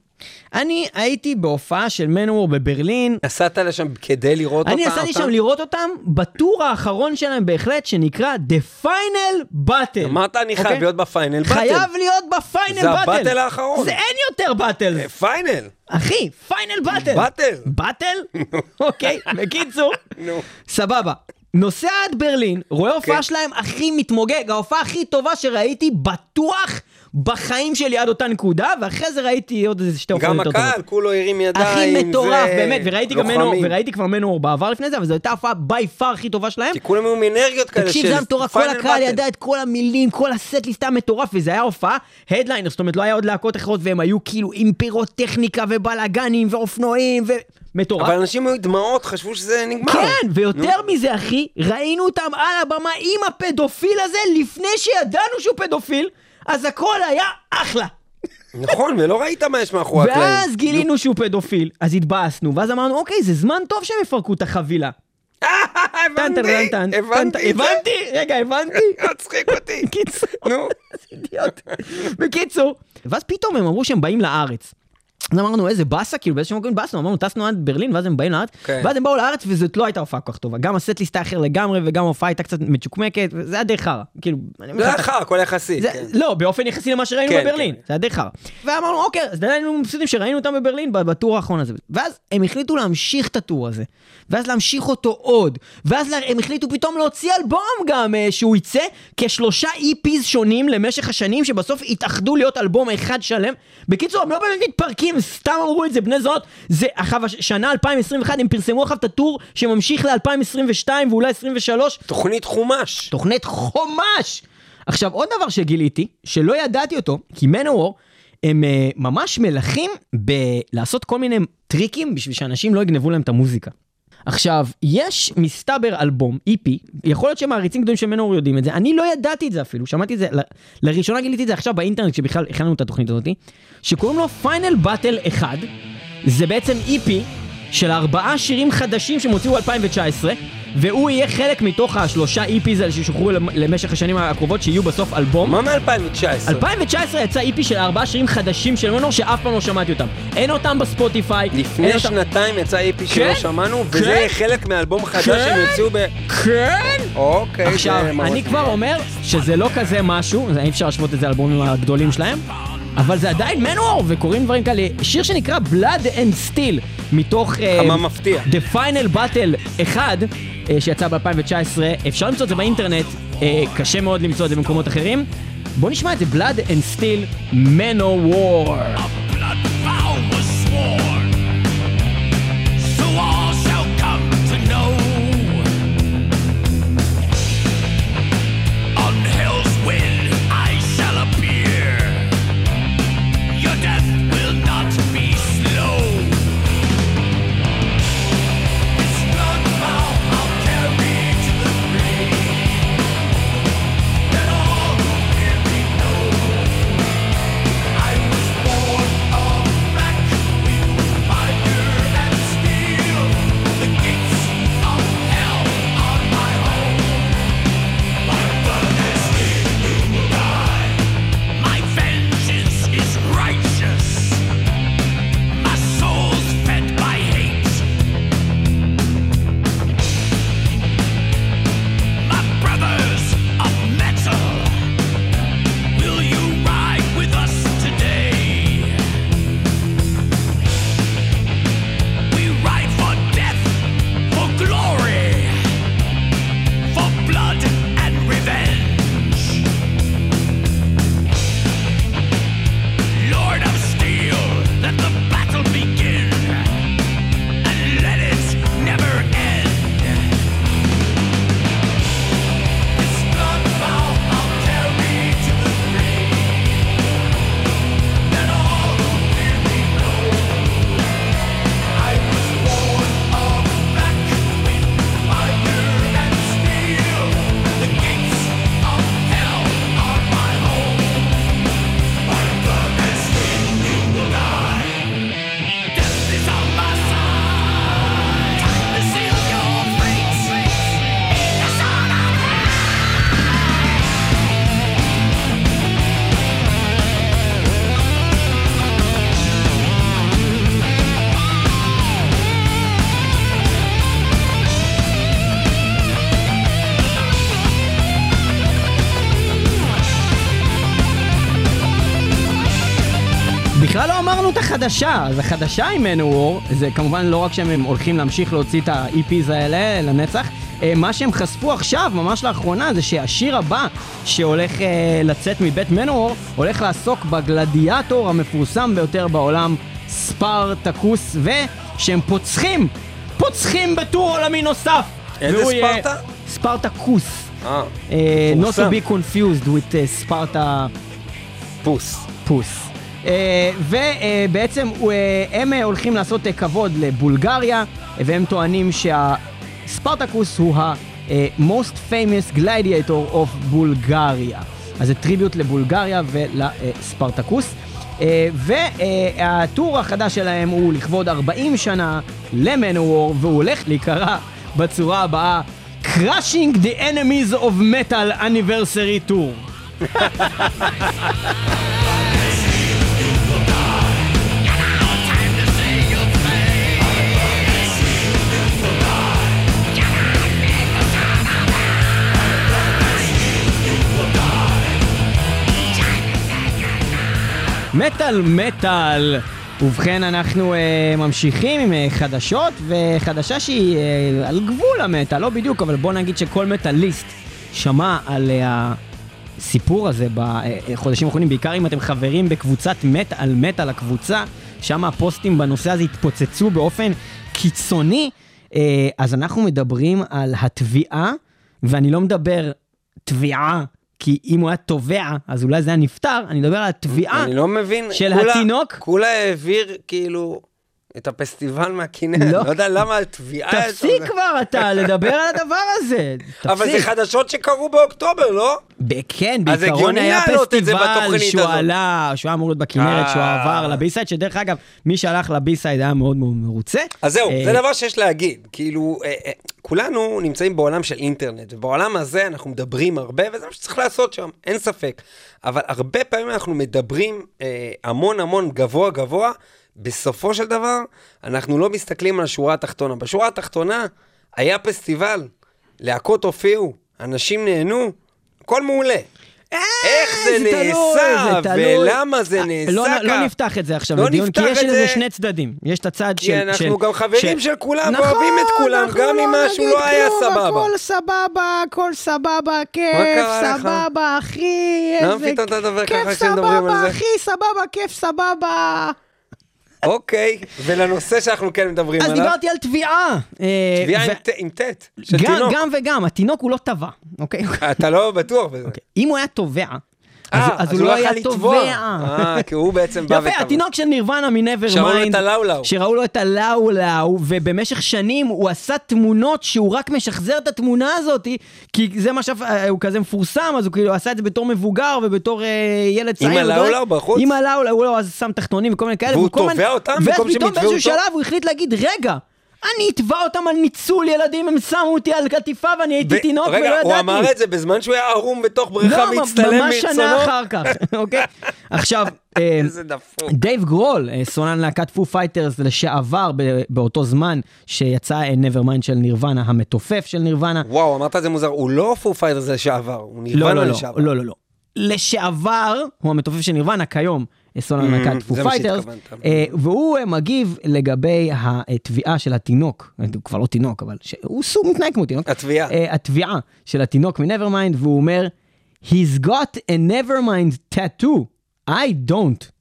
[SPEAKER 3] אני הייתי בהופעה של מנוואר בברלין,
[SPEAKER 2] נסעת לשם כדי לראות אותה?
[SPEAKER 3] אני נסעתי שם לראות אותם ב tour האחרון שלהם בהחלט, שנקרא The Final Battle.
[SPEAKER 2] אמרת אני חייב
[SPEAKER 3] אוקיי?
[SPEAKER 2] להיות ב final battle.
[SPEAKER 3] חייב להיות ב final
[SPEAKER 2] זה
[SPEAKER 3] באטל.
[SPEAKER 2] ה battle האחרון.
[SPEAKER 3] זה אין יותר battle.
[SPEAKER 2] אה, final.
[SPEAKER 3] אחי, final battle.
[SPEAKER 2] battle.
[SPEAKER 3] באטל? אוקיי, בקיצור,
[SPEAKER 2] נו.
[SPEAKER 3] סבבה. נוסע עד ברלין, רואה הופעה
[SPEAKER 2] כן.
[SPEAKER 3] שלהם הכי מתמוגג, ההופעה הכי טובה שראיתי, בטוח בחיים שלי עד אותה נקודה, ואחרי זה ראיתי עוד איזה שתי הופעות
[SPEAKER 2] גם
[SPEAKER 3] יותר טובות.
[SPEAKER 2] הקהל, כולו הרים ידיים.
[SPEAKER 3] הכי מטורף,
[SPEAKER 2] זה-
[SPEAKER 3] באמת, וראיתי גם
[SPEAKER 2] לוחמים.
[SPEAKER 3] וראיתי כבר מנור בעבר לפני זה, אבל זו הייתה ההופעה בי פאר הכי טובה שלהם.
[SPEAKER 2] כי כולם היו עם אנרגיות כאלה
[SPEAKER 3] תקשיב,
[SPEAKER 2] של
[SPEAKER 3] זה היה מטורף, כל הקהל. ידע את כל המילים, כל הסט ליסטה מטורף, וזה היה הופעה הדליינר, זאת אומרת, לא היה עוד להקות אחרות, והם היו כאילו עם פירוטכניקה ובלאגנים ואופנועים ומטורף.
[SPEAKER 2] אבל אנשים היו דמעות, חשבו שזה נגמר.
[SPEAKER 3] כן, ויותר מזה, אחי, ראינו אותם על הבמה עם הפדופיל הזה לפני שידענו שהוא פדופיל, אז הכל היה אחלה.
[SPEAKER 2] נכון, ולא ראית מה יש מאחורי הקלעים.
[SPEAKER 3] ואז גילינו שהוא פדופיל, אז התבאסנו, ואז אמרנו, אוקיי, זה זמן טוב שהם יפרקו את החבילה.
[SPEAKER 2] הבנתי, הבנתי.
[SPEAKER 3] הבנתי, רגע, הבנתי.
[SPEAKER 2] מצחיק אותי.
[SPEAKER 3] קיצור,
[SPEAKER 2] נו.
[SPEAKER 3] אידיוט. בקיצור, ואז פתאום הם אמרו שהם באים לארץ. אז אמרנו איזה באסה, כאילו באיזשהו מקום באסה, אמרנו טסנו עד ברלין ואז הם באים לארץ,
[SPEAKER 2] כן.
[SPEAKER 3] ואז הם באו לארץ וזאת לא הייתה הופעה כל כך טובה, גם הסט-ליסט היה אחר לגמרי וגם ההופעה הייתה קצת מצ'וקמקת, וזה היה די חרא, כאילו,
[SPEAKER 2] זה היה חרא, הכל יחסי.
[SPEAKER 3] זה,
[SPEAKER 2] כן.
[SPEAKER 3] לא, באופן יחסי למה שראינו
[SPEAKER 2] כן,
[SPEAKER 3] בברלין,
[SPEAKER 2] כן.
[SPEAKER 3] זה היה די חרא. ואמרנו, אוקיי, אז עדיין היינו מבסוטים שראינו אותם בברלין בטור האחרון הזה. ואז הם החליטו להמשיך את הטור הזה, ואז להמשיך אותו עוד, ואז הם החליטו פתאום להוציא אלבום גם, אה, שהוא יצא כשלושה EPs שונים למשך השנים, שבסוף התאחדו להיות אלבום אחד שלם. בקיצור, הם לא באמת מתפרקים, סתם אמרו את זה, בני זונות. זה, עכשיו, הש- שנה 2021, הם פרסמו עכשיו את הטור שממשיך ל-2022 ואולי 2023.
[SPEAKER 2] תוכנית חומש.
[SPEAKER 3] תוכנית חומש! עכשיו, עוד דבר שגיליתי, שלא ידעתי אותו, כי מנוור הם uh, ממש מלכים בלעשות כל מיני טריקים בשביל שאנשים לא יגנבו להם את המוזיקה. עכשיו, יש מסתבר אלבום, EP, יכול להיות שמעריצים גדולים של מנוור יודעים את זה, אני לא ידעתי את זה אפילו, שמעתי את זה, ל- לראשונה גיליתי את זה עכשיו באינטרנט, כשבכלל הכנו את התוכנית הזאת, שקוראים לו פיינל באטל 1, זה בעצם EP של ארבעה שירים חדשים שהם הוציאו 2019, והוא יהיה חלק מתוך השלושה EPs האלה שישוחררו למ- למשך השנים הקרובות, שיהיו בסוף אלבום.
[SPEAKER 2] מה מ-2019?
[SPEAKER 3] 2019 יצא EP של ארבעה שירים חדשים של מנור שאף פעם לא שמעתי אותם. אין אותם בספוטיפיי.
[SPEAKER 2] לפני
[SPEAKER 3] אותם-
[SPEAKER 2] שנתיים יצא איפי שלא
[SPEAKER 3] כן?
[SPEAKER 2] שמענו,
[SPEAKER 3] כן?
[SPEAKER 2] וזה יהיה חלק מאלבום חדש
[SPEAKER 3] כן?
[SPEAKER 2] שהם יוציאו ב...
[SPEAKER 3] כן!
[SPEAKER 2] אוקיי,
[SPEAKER 3] עכשיו, אני כבר. אומר שזה לא כזה משהו, אי אפשר להשוות את זה לאלבומים הגדולים שלהם, אבל זה עדיין מנואר, וקוראים דברים כאלה. שיר שנקרא Blood and Steel, מתוך... אה,
[SPEAKER 2] כמה מפתיע.
[SPEAKER 3] The Final Battle 1, אה, שיצא ב-2019, אפשר למצוא את זה באינטרנט, אה, קשה מאוד למצוא את זה במקומות אחרים. בואו נשמע את זה, Blood and Steel, Manowar.
[SPEAKER 1] blood vow was sworn.
[SPEAKER 3] החדשה, אז החדשה עם מנוור, זה כמובן לא רק שהם הולכים להמשיך להוציא את ה-EPs האלה לנצח, אה, מה שהם חשפו עכשיו, ממש לאחרונה, זה שהשיר הבא שהולך אה, לצאת מבית מנוור, הולך לעסוק בגלדיאטור המפורסם ביותר בעולם, ספרטקוס, ושהם פוצחים, פוצחים בטור עולמי נוסף.
[SPEAKER 2] איזה
[SPEAKER 3] והוא יהיה-
[SPEAKER 2] ספרטה?
[SPEAKER 3] ספרטקוס.
[SPEAKER 2] אה,
[SPEAKER 3] אה, not to
[SPEAKER 2] מפורסם.
[SPEAKER 3] be confused with uh, ספרטה...
[SPEAKER 2] פוס.
[SPEAKER 3] פוס. Uh, ובעצם uh, הם uh, הולכים לעשות כבוד לבולגריה, והם טוענים שהספרטקוס הוא ה-most famous gladiator of בולגריה. אז זה טריביוט לבולגריה ולספרטקוס. והטור החדש שלהם הוא לכבוד 40 שנה למנוור, והוא הולך להיקרא בצורה הבאה Crushing the Enemies of Metal Anniversary Tour. מטאל מטאל. ובכן, אנחנו uh, ממשיכים עם uh, חדשות, וחדשה שהיא uh, על גבול המטאל, לא בדיוק, אבל בוא נגיד שכל מטאליסט שמע על uh, הסיפור הזה בחודשים האחרונים, בעיקר אם אתם חברים בקבוצת מטאל מטאל הקבוצה, שם הפוסטים בנושא הזה התפוצצו באופן קיצוני. Uh, אז אנחנו מדברים על התביעה, ואני לא מדבר תביעה, כי אם הוא היה תובע, אז אולי זה היה נפתר, אני מדבר על התביעה.
[SPEAKER 2] אני לא מבין.
[SPEAKER 3] של
[SPEAKER 2] כולה-
[SPEAKER 3] התינוק?
[SPEAKER 2] כולה העביר כאילו את הפסטיבל מהכנרת.
[SPEAKER 3] לא.
[SPEAKER 2] לא יודע למה התביעה...
[SPEAKER 3] תפסיק. כבר אתה לדבר על הדבר הזה.
[SPEAKER 2] אבל זה
[SPEAKER 3] תפסיק.
[SPEAKER 2] חדשות שקרו באוקטובר, לא?
[SPEAKER 3] כן, בעיקרון היה פסטיבל שהוא. עלה, שהוא היה אמור להיות בכנרת, שהוא
[SPEAKER 2] אה.
[SPEAKER 3] עבר לבי-סייד, שדרך אגב, מי שהלך לבי-סייד היה מאוד מאוד מרוצה.
[SPEAKER 2] אז זהו,
[SPEAKER 3] אה,
[SPEAKER 2] זה דבר שיש להגיד. כאילו, אה, כולנו נמצאים בעולם של אינטרנט, ובעולם הזה אנחנו מדברים הרבה, וזה מה שצריך לעשות שם, אין ספק. אבל הרבה פעמים אנחנו מדברים המון המון גבוה גבוה, בסופו של דבר, אנחנו לא מסתכלים על השורה התחתונה. בשורה התחתונה, היה פסטיבל, להקות הופיעו, אנשים נהנו, הכל מעולה. איך זה
[SPEAKER 3] תלוי,
[SPEAKER 2] נעשה,
[SPEAKER 3] זה תלוי.
[SPEAKER 2] ולמה זה
[SPEAKER 3] אה,
[SPEAKER 2] נעשה
[SPEAKER 3] לא,
[SPEAKER 2] כך.
[SPEAKER 3] לא נפתח את זה עכשיו
[SPEAKER 2] לא
[SPEAKER 3] לדיון, כי יש לזה
[SPEAKER 2] זה.
[SPEAKER 3] שני צדדים. יש את הצד של...
[SPEAKER 2] כי אנחנו
[SPEAKER 3] של-
[SPEAKER 2] גם חברים של כולם,
[SPEAKER 3] נכון,
[SPEAKER 2] ואוהבים את כולם,
[SPEAKER 3] אנחנו
[SPEAKER 2] גם
[SPEAKER 3] לא
[SPEAKER 2] אם משהו
[SPEAKER 3] נגיד
[SPEAKER 2] לא היה סבבה.
[SPEAKER 3] הכל סבבה, הכל סבבה, כיף? סבבה, אחי,
[SPEAKER 2] למה פתאום אתה מדבר
[SPEAKER 3] כיף,
[SPEAKER 2] ככה כשמדברים על
[SPEAKER 3] סבבה,
[SPEAKER 2] זה?
[SPEAKER 3] אחי, סבבה, כיף, סבבה.
[SPEAKER 2] אוקיי, ולנושא שאנחנו כן מדברים
[SPEAKER 3] אז
[SPEAKER 2] עליו.
[SPEAKER 3] דיברתי על תביעה. אה,
[SPEAKER 2] תביעה
[SPEAKER 3] ו-
[SPEAKER 2] עם ט- של
[SPEAKER 3] גם-
[SPEAKER 2] תינוק.
[SPEAKER 3] גם וגם, התינוק הוא לא תבע, אוקיי?
[SPEAKER 2] אתה לא בטוח בזה.
[SPEAKER 3] אם הוא היה תובע, אז
[SPEAKER 2] אה,
[SPEAKER 3] אז הוא לא היה
[SPEAKER 2] יכול לתבוע.
[SPEAKER 3] תובע.
[SPEAKER 2] אה, כי הוא בעצם בא
[SPEAKER 3] יפה,
[SPEAKER 2] ותבע.
[SPEAKER 3] התינוק של נירוונה מ Nevermind.
[SPEAKER 2] שראו לו את הלאולאו.
[SPEAKER 3] שראו לו את הלאולאו, ובמשך שנים הוא עשה תמונות שהוא רק משחזר את התמונה הזאת, כי זה מה שהוא כזה מפורסם, אז הוא כאילו עשה את זה בתור מבוגר ובתור אה, ילד צעיר.
[SPEAKER 2] עם הלאולאו. בחוץ?
[SPEAKER 3] עם הלאולאו, הוא לא, אז שם תחתונים וכל מיני כאלה.
[SPEAKER 2] והוא תובע אותם
[SPEAKER 3] ואז
[SPEAKER 2] במקום שהם
[SPEAKER 3] פתאום
[SPEAKER 2] יתבעו
[SPEAKER 3] באיזשהו
[SPEAKER 2] אותו?
[SPEAKER 3] שלב הוא החליט להגיד, רגע. אני אתבע אותם על ניצול ילדים, הם שמו אותי על עטיפה ואני הייתי
[SPEAKER 2] ו-
[SPEAKER 3] תינוק ולא
[SPEAKER 2] רגע,
[SPEAKER 3] ידעתי.
[SPEAKER 2] הוא אמר את זה בזמן שהוא היה ערום בתוך בריכה
[SPEAKER 3] לא,
[SPEAKER 2] והצטלם
[SPEAKER 3] ממש שנה
[SPEAKER 2] מרצונו?
[SPEAKER 3] אחר כך, אוקיי? עכשיו, אה. דייב גרול, אה, סולן להקת Foo Fighters לשעבר באותו זמן שיצא Nevermind של נירוונה, המתופף של נירוונה.
[SPEAKER 2] וואו, אמרת את זה מוזר, הוא לא Foo Fighters לשעבר, הוא
[SPEAKER 3] לא,
[SPEAKER 2] נירוונה
[SPEAKER 3] לא, לא,
[SPEAKER 2] לשעבר.
[SPEAKER 3] לא, לא, לא. לשעבר, הוא המתופף של נירוונה, כיום אה, סולן להקת Foo
[SPEAKER 2] זה מה Fighters.
[SPEAKER 3] אה, והוא אה, מגיב לגבי התביעה של התינוק, אה, הוא כבר לא תינוק, אבל הוא סוג מתנהג כמו תינוק.
[SPEAKER 2] התביעה.
[SPEAKER 3] התביעה של התינוק מ Nevermind, והוא אומר, He's got a nevermind tattoo, I don't.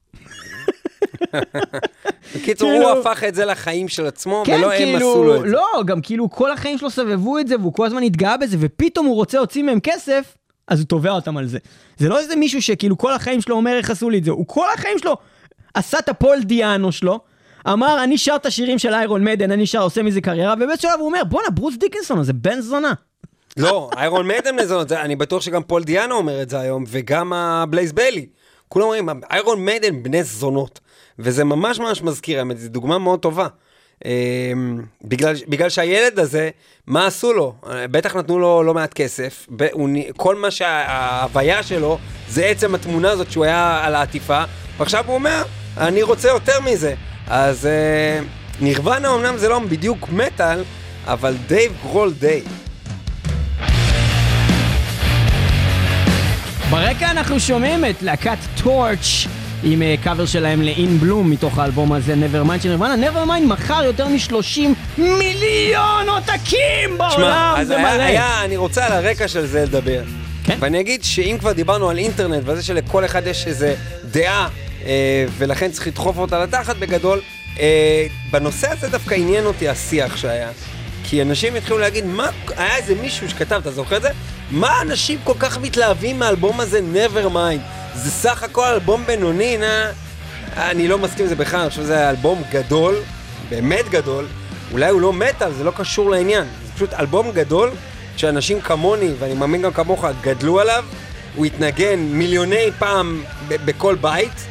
[SPEAKER 2] בקיצור,
[SPEAKER 3] כאילו-
[SPEAKER 2] הוא הפך את זה לחיים של עצמו,
[SPEAKER 3] כן,
[SPEAKER 2] ולא הם
[SPEAKER 3] כאילו,
[SPEAKER 2] עשו לו את זה.
[SPEAKER 3] לא, גם כאילו כל החיים שלו סבבו את זה, והוא כל הזמן התגאה בזה, ופתאום הוא רוצה להוציא מהם כסף, אז הוא תובע אותם על זה. זה לא איזה מישהו שכאילו כל החיים שלו אומר איך עשו לי את זה, הוא כל החיים שלו עשה את הפול דיאנו שלו, אמר אני שר את השירים של איירון מיידן, אני שר, עושה מזה קריירה, ובאיזשהו שלב הוא אומר בואנה ברוס דיקנסון הזה בן זונה.
[SPEAKER 2] לא, איירון מיידן בני זונות, זה- אני בטוח שגם פול דיאנו אומר את זה היום, וגם הבלייז ביילי. כולם אומרים, איירון מיידן בני זונות. וזה ממש ממש מזכיר, האמת, זו דוגמה מאוד טובה. אמ, בגלל, בגלל שהילד הזה, מה עשו לו? בטח נתנו לו לא מעט כסף. כל מה שההוויה שלו, זה עצם התמונה הזאת שהוא היה על העטיפה, ועכשיו הוא אומר, אני רוצה יותר מזה. אז אה, נירוונה אמנם זה לא בדיוק מטאל, אבל דייב גרול די.
[SPEAKER 3] ברקע אנחנו שומעים את להקת טורץ' עם אה, קאבר שלהם ל-In Bloom מתוך האלבום הזה, Nevermind של נירוונה. Nevermind מכר יותר מ-30 מיליון עותקים בעולם, זה
[SPEAKER 2] היה,
[SPEAKER 3] מלא.
[SPEAKER 2] היה, אני רוצה על הרקע של זה לדבר.
[SPEAKER 3] כן.
[SPEAKER 2] ואני אגיד שאם כבר דיברנו על אינטרנט, וזה שלכל אחד יש איזה דעה, אה, ולכן צריך לדחוף אותה לתחת בגדול, אה, בנושא הזה דווקא עניין אותי השיח שהיה. כי אנשים התחילו להגיד, מה, היה איזה מישהו שכתב, אתה זוכר את זה? מה אנשים כל כך מתלהבים מהאלבום הזה, Nevermind? זה סך הכל אלבום בינוני, נא... אני לא מסכים עם זה בכלל, אני חושב שזה אלבום גדול, באמת גדול. אולי הוא לא מטאל, זה לא קשור לעניין. זה פשוט אלבום גדול, שאנשים כמוני, ואני מאמין גם כמוך, גדלו עליו. הוא התנגן מיליוני פעם בכל בית,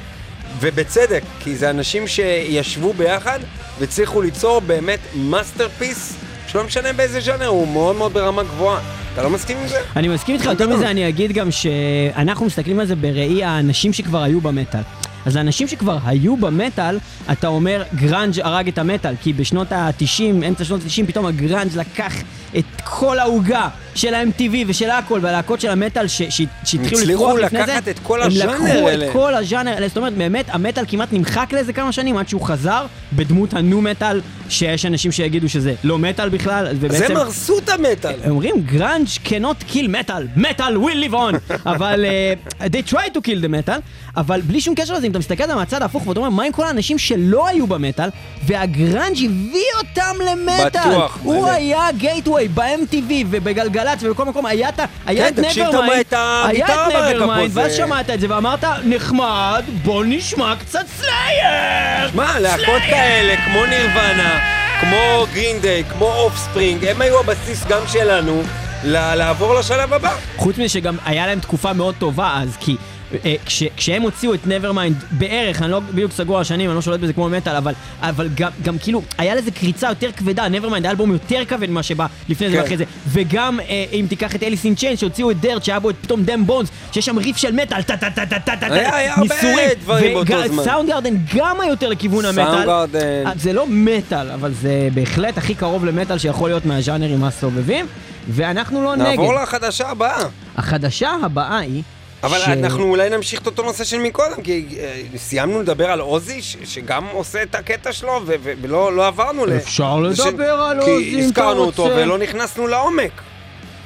[SPEAKER 2] ובצדק, כי זה אנשים שישבו ביחד והצליחו ליצור באמת masterpiece, שלא משנה באיזה ז'אנר, הוא מאוד מאוד ברמה גבוהה. אתה לא מסכים עם זה?
[SPEAKER 3] אני מסכים איתך, יותר מזה אני אגיד גם שאנחנו מסתכלים על זה בראי האנשים שכבר היו במטאל. אז לאנשים שכבר היו במטאל, אתה אומר גראנג' הרג את המטאל, כי בשנות ה-90, אמצע שנות ה-90, פתאום הגראנג' לקח את כל העוגה של ה-MTV ושל הכל, והלהקות של המטאל שהתחילו
[SPEAKER 2] הצליחו
[SPEAKER 3] לפרוח לפני זה,
[SPEAKER 2] לקחת את כל
[SPEAKER 3] הם
[SPEAKER 2] הז'אנר
[SPEAKER 3] לקחו
[SPEAKER 2] האלה.
[SPEAKER 3] את כל הז'אנר האלה, זאת אומרת, באמת, המטאל כמעט נמחק לאיזה כמה שנים עד שהוא חזר בדמות ה nu metal, שיש אנשים שיגידו שזה לא מטאל בכלל, ובעצם...
[SPEAKER 2] הם הרסו את המטאל.
[SPEAKER 3] הם אומרים grunge cannot kill metal, metal will live on, אבל uh, they try to kill the metal, אבל בלי שום קשר לזה, אם אתה מסתכל על זה מהצד ההפוך ואתה אומר, מה עם כל האנשים שלא היו במטאל, והגראנג' הביא אותם למטאל.
[SPEAKER 2] בטוח,
[SPEAKER 3] הוא. היה gateway ב-MTV ובגלגלצ ובכל מקום, היה את היה
[SPEAKER 2] כן, תקשיב
[SPEAKER 3] Nevermind,
[SPEAKER 2] את הגיטרה
[SPEAKER 3] היה את
[SPEAKER 2] ברקע פה, Nevermind,
[SPEAKER 3] ואז שמעת את זה ואמרת, נחמד, בוא נשמע קצת סלייר!
[SPEAKER 2] מה, להקות כאלה, כמו נירוונה, כמו גרין דיי, כמו אופספרינג, הם היו הבסיס גם שלנו לעבור לשלב הבא.
[SPEAKER 3] חוץ מזה שגם היה להם תקופה מאוד טובה אז, כי אה, כש, כשהם הוציאו את Nevermind בערך, אני לא בדיוק סגור על השנים, אני לא שולט בזה כמו מטאל, אבל, אבל גם, גם כאילו, היה לזה קריצה יותר כבדה, Nevermind היה אלבום יותר כבד ממה שבא לפני זה
[SPEAKER 2] כן.
[SPEAKER 3] ואחרי זה, וגם אה, אם תיקח את אליס אין צ'יין שהוציאו את דרט, שהיה בו את פתאום דם בונס, שיש שם ריף של מטאל, טה טה טה טה טה טה
[SPEAKER 2] היה- היה הרבה דברים באותו זמן.
[SPEAKER 3] סאונד גארדן גם היה יותר לכיוון המטאל. אה, זה לא מטאל, אבל זה בהחלט הכי קרוב למטאל שיכול להיות מהז'אנרים הסובבים, ואנחנו לא נגד.
[SPEAKER 2] נעבור לחדשה הבאה.
[SPEAKER 3] החדשה הבאה היא...
[SPEAKER 2] אבל
[SPEAKER 3] ש-
[SPEAKER 2] אנחנו אולי נמשיך את אותו נושא של מקודם, כי אה, סיימנו לדבר על עוזי, ש- שגם עושה את הקטע שלו, ו- ו- ולא לא עברנו ל...
[SPEAKER 3] אפשר
[SPEAKER 2] זה ש-
[SPEAKER 3] לדבר על עוזי, אם
[SPEAKER 2] כי
[SPEAKER 3] אתה
[SPEAKER 2] הזכרנו אותו
[SPEAKER 3] רוצה.
[SPEAKER 2] ולא נכנסנו לעומק.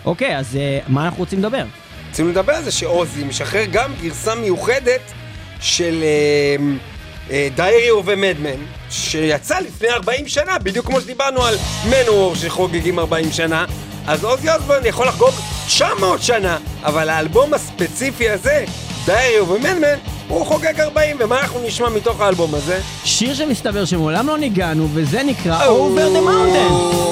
[SPEAKER 3] אוקיי, אז אה, מה אנחנו רוצים לדבר?
[SPEAKER 2] רצינו לדבר על זה שעוזי משחרר גם גרסה מיוחדת של דיירי אוף מדמן, שיצא לפני 40 שנה, בדיוק כמו שדיברנו על מנוור שחוגגים 40 שנה, אז עוזי אוסבורן יכול לחגוג 900 שנה, אבל האלבום הספציפי הזה, דיירי אוף מדמן, הוא חוגג 40, ומה אנחנו נשמע מתוך האלבום הזה?
[SPEAKER 3] שיר שמסתבר שמעולם לא ניגענו, וזה נקרא Over the Mountain.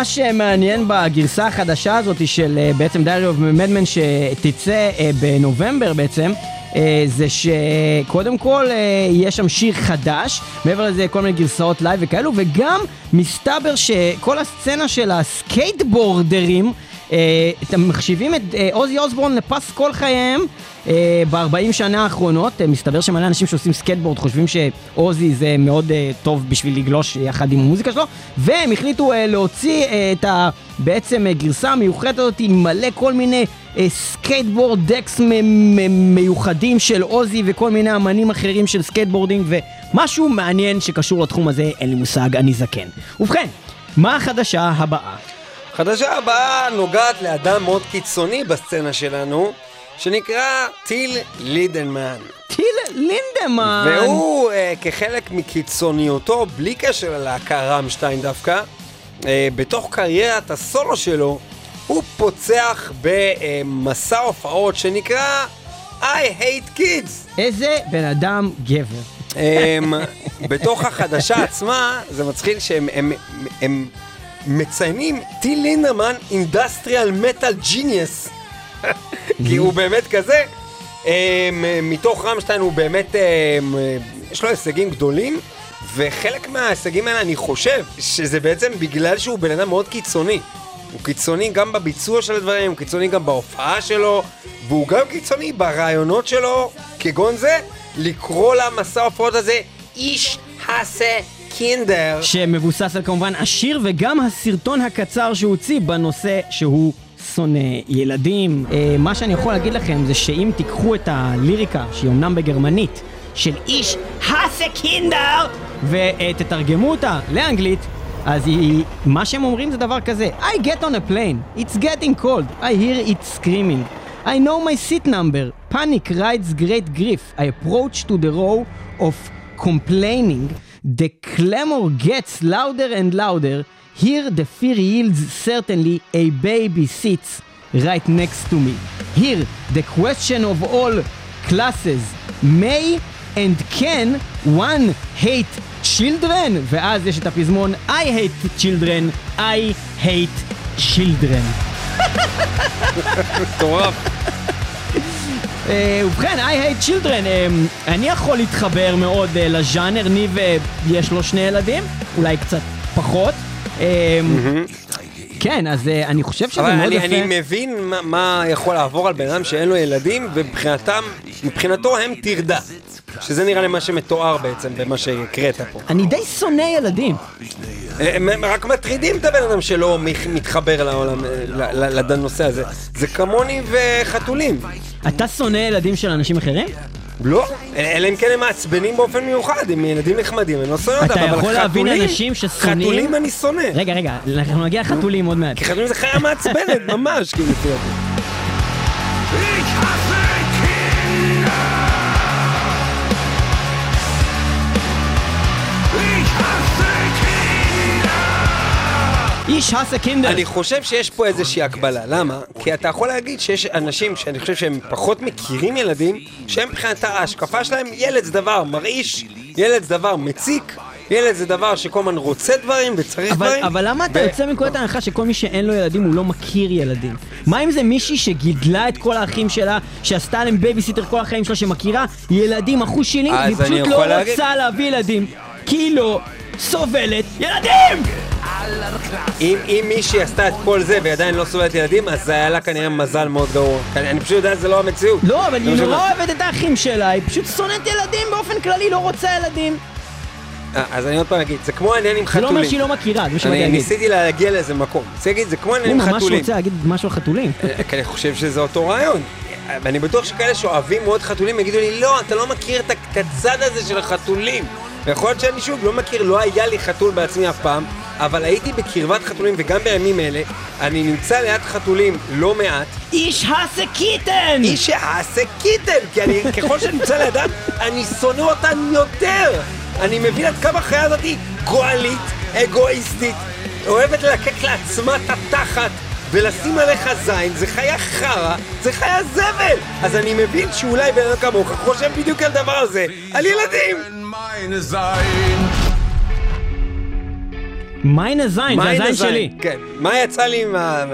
[SPEAKER 3] מה שמעניין בגרסה החדשה הזאת של אה, בעצם Diary of Madman שתצא אה, בנובמבר בעצם, אה, זה שקודם כל אה, יש שם שיר חדש, מעבר לזה כל מיני גרסאות live וכאלו, וגם מסתבר שכל הסצנה של הסקייטבורדרים, אה, הם מחשיבים את אה, אוזי אוסבורן לפסקול חייהם אה, ב-40 שנה האחרונות. אה, מסתבר שמלא אנשים שעושים סקייטבורד חושבים שאוזי זה מאוד אה, טוב בשביל לגלוש יחד עם המוזיקה שלו, והם החליטו אה, להוציא אה, את ה... בעצם אה, גרסה המיוחדת הזאת עם מלא כל מיני אה, skateboard decks מיוחדים של אוזי וכל מיני אמנים אחרים של skateboarding ומשהו מעניין שקשור לתחום הזה, אין לי מושג, אני זקן. ובכן, מה החדשה הבאה?
[SPEAKER 2] החדשה הבאה נוגעת לאדם מאוד קיצוני בסצנה שלנו, שנקרא טיל לינדמן.
[SPEAKER 3] טיל לינדמן!
[SPEAKER 2] והוא, אה, כחלק מקיצוניותו, בלי קשר ללהקה רמשטיין דווקא, אה, בתוך קריירת הסולו שלו, הוא פוצח במסע הופעות שנקרא I hate kids.
[SPEAKER 3] איזה בן אדם גבר.
[SPEAKER 2] הם, בתוך החדשה עצמה, זה מצחיק שהם הם, הם מציינים טיל לינדמן industrial metal genius. כי הוא באמת כזה. אה, מתוך רמשטיין הוא באמת, אה, יש לו הישגים גדולים, וחלק מההישגים האלה אני חושב שזה בעצם בגלל שהוא בן אדם מאוד קיצוני. הוא קיצוני גם בביצוע של הדברים, הוא קיצוני גם בהופעה שלו, והוא גם קיצוני ברעיונות שלו, כגון זה, לקרוא למסע ההופעות הזה איש הסה קינדר.
[SPEAKER 3] שמבוסס על כמובן השיר וגם הסרטון הקצר שהוא הוציא בנושא שהוא שונא ילדים. אה, מה שאני יכול להגיד לכם זה שאם תיקחו את הליריקה, שהיא אמנם בגרמנית, של איש האסה קינדר, ותתרגמו אותה לאנגלית, אז היא, מה שהם אומרים זה דבר כזה I get on a plane, it's getting cold, I hear it screaming. I know my seat number, panic rides great grief. I approach to the row of complaining. The clamor gets louder and louder. Here the fear yields certainly a baby sits right next to me. Here the question of all classes, may and can one hate children? ואז יש את הפזמון I hate children, I hate children.
[SPEAKER 2] מטורף.
[SPEAKER 3] אה, ובכן, I hate children, אה, אני יכול להתחבר מאוד אה, לז'אנר, ניב יש לו שני ילדים, אולי קצת פחות. אה, כן, אז אה, אני חושב שזה
[SPEAKER 2] אבל
[SPEAKER 3] מאוד יפה.
[SPEAKER 2] אני מבין מה, יכול לעבור על בן אדם שאין לו ילדים, ומבחינתם, מבחינתו הם טרדה. שזה נראה לי מה שמתואר בעצם במה שהקראת פה.
[SPEAKER 3] אני די שונא ילדים.
[SPEAKER 2] הם הם רק מטרידים את הבן אדם שלא מתחבר לעולם, ל- לנושא הזה. זה כמוני וחתולים.
[SPEAKER 3] אתה שונא ילדים של אנשים אחרים?
[SPEAKER 2] לא, אלא אם כן הם מעצבנים באופן מיוחד, הם ילדים נחמדים, אני לא שונא אותם,
[SPEAKER 3] אתה
[SPEAKER 2] אבל
[SPEAKER 3] יכול להבין
[SPEAKER 2] חתולים-
[SPEAKER 3] אנשים ששונאים-
[SPEAKER 2] חתולים אני שונא.
[SPEAKER 3] רגע, רגע, אנחנו נגיע לחתולים עוד מעט.
[SPEAKER 2] כי חתולים זה חיה מעצבנת, ממש, כאילו, לפי
[SPEAKER 3] איש האסה קינדר.
[SPEAKER 2] אני חושב שיש פה איזושהי הקבלה, למה? כי אתה יכול להגיד שיש אנשים שאני חושב שהם פחות מכירים ילדים, שהם מבחינת ההשקפה שלהם, ילד זה דבר מרעיש, ילד זה דבר מציק, ילד זה דבר שכל הזמן רוצה דברים וצריך
[SPEAKER 3] אבל,
[SPEAKER 2] דברים.
[SPEAKER 3] אבל למה אתה
[SPEAKER 2] ו-
[SPEAKER 3] יוצא מנקודת ההנחה שכל מי שאין לו ילדים הוא לא מכיר ילדים? מה אם זה מישהי שגידלה את כל האחים שלה, שעשתה עליהם בייביסיטר כל החיים שלה, שמכירה ילדים אחוז והיא
[SPEAKER 2] אני
[SPEAKER 3] פשוט לא
[SPEAKER 2] להגיד-
[SPEAKER 3] רוצה להביא ילדים, כי היא לא סובלת ילדים!
[SPEAKER 2] אם, אם מישהי עשתה את כל זה ועדיין לא סובלת ילדים, אז זה היה לה כנראה מזל מאוד גרוע. אני אני פשוט יודע שזה לא המציאות.
[SPEAKER 3] לא, אבל
[SPEAKER 2] זה
[SPEAKER 3] היא נורא
[SPEAKER 2] שאני-
[SPEAKER 3] אוהבת את האחים שלה, היא פשוט שונאת ילדים באופן כללי, לא רוצה ילדים.
[SPEAKER 2] אה, אז אני עוד פעם אגיד, זה כמו העניין עם
[SPEAKER 3] זה
[SPEAKER 2] חתולים.
[SPEAKER 3] לא אומר שהיא לא מכירה, זה מה שבאתי
[SPEAKER 2] אני
[SPEAKER 3] להגיד.
[SPEAKER 2] ניסיתי להגיע לאיזה מקום. רוצה להגיד, זה כמו העניין
[SPEAKER 3] הוא
[SPEAKER 2] עם
[SPEAKER 3] ממש
[SPEAKER 2] חתולים.
[SPEAKER 3] רוצה להגיד משהו על חתולים.
[SPEAKER 2] אה, אני חושב שזה אותו רעיון. ואני בטוח שכאלה שאוהבים מאוד חתולים יגידו לי, לא, אתה לא מכיר את הצד הזה של החתולים. ויכול להיות שאני שוב לא מכיר, לא היה לי חתול בעצמי אף פעם, אבל הייתי בקרבת חתולים, וגם בימים אלה, אני נמצא ליד חתולים לא מעט,
[SPEAKER 3] איש האסה קיטן!
[SPEAKER 2] איש שעשה קיטן, כי אני, ככל שאני נמצא לידם, אני שונא אותם יותר. אני מבין עד כמה החיה הזאתי גועלית, אגואיסטית, אוהבת ללקק לעצמה את התחת. ולשים עליך זין, זה חיה חרא, זה חיה זבל! אז אני מבין שאולי בן אדם כמוך חושב בדיוק על דבר הזה, על ילדים!
[SPEAKER 3] מיין הזין, זה הזין שלי.
[SPEAKER 2] כן, מה יצא לי מה...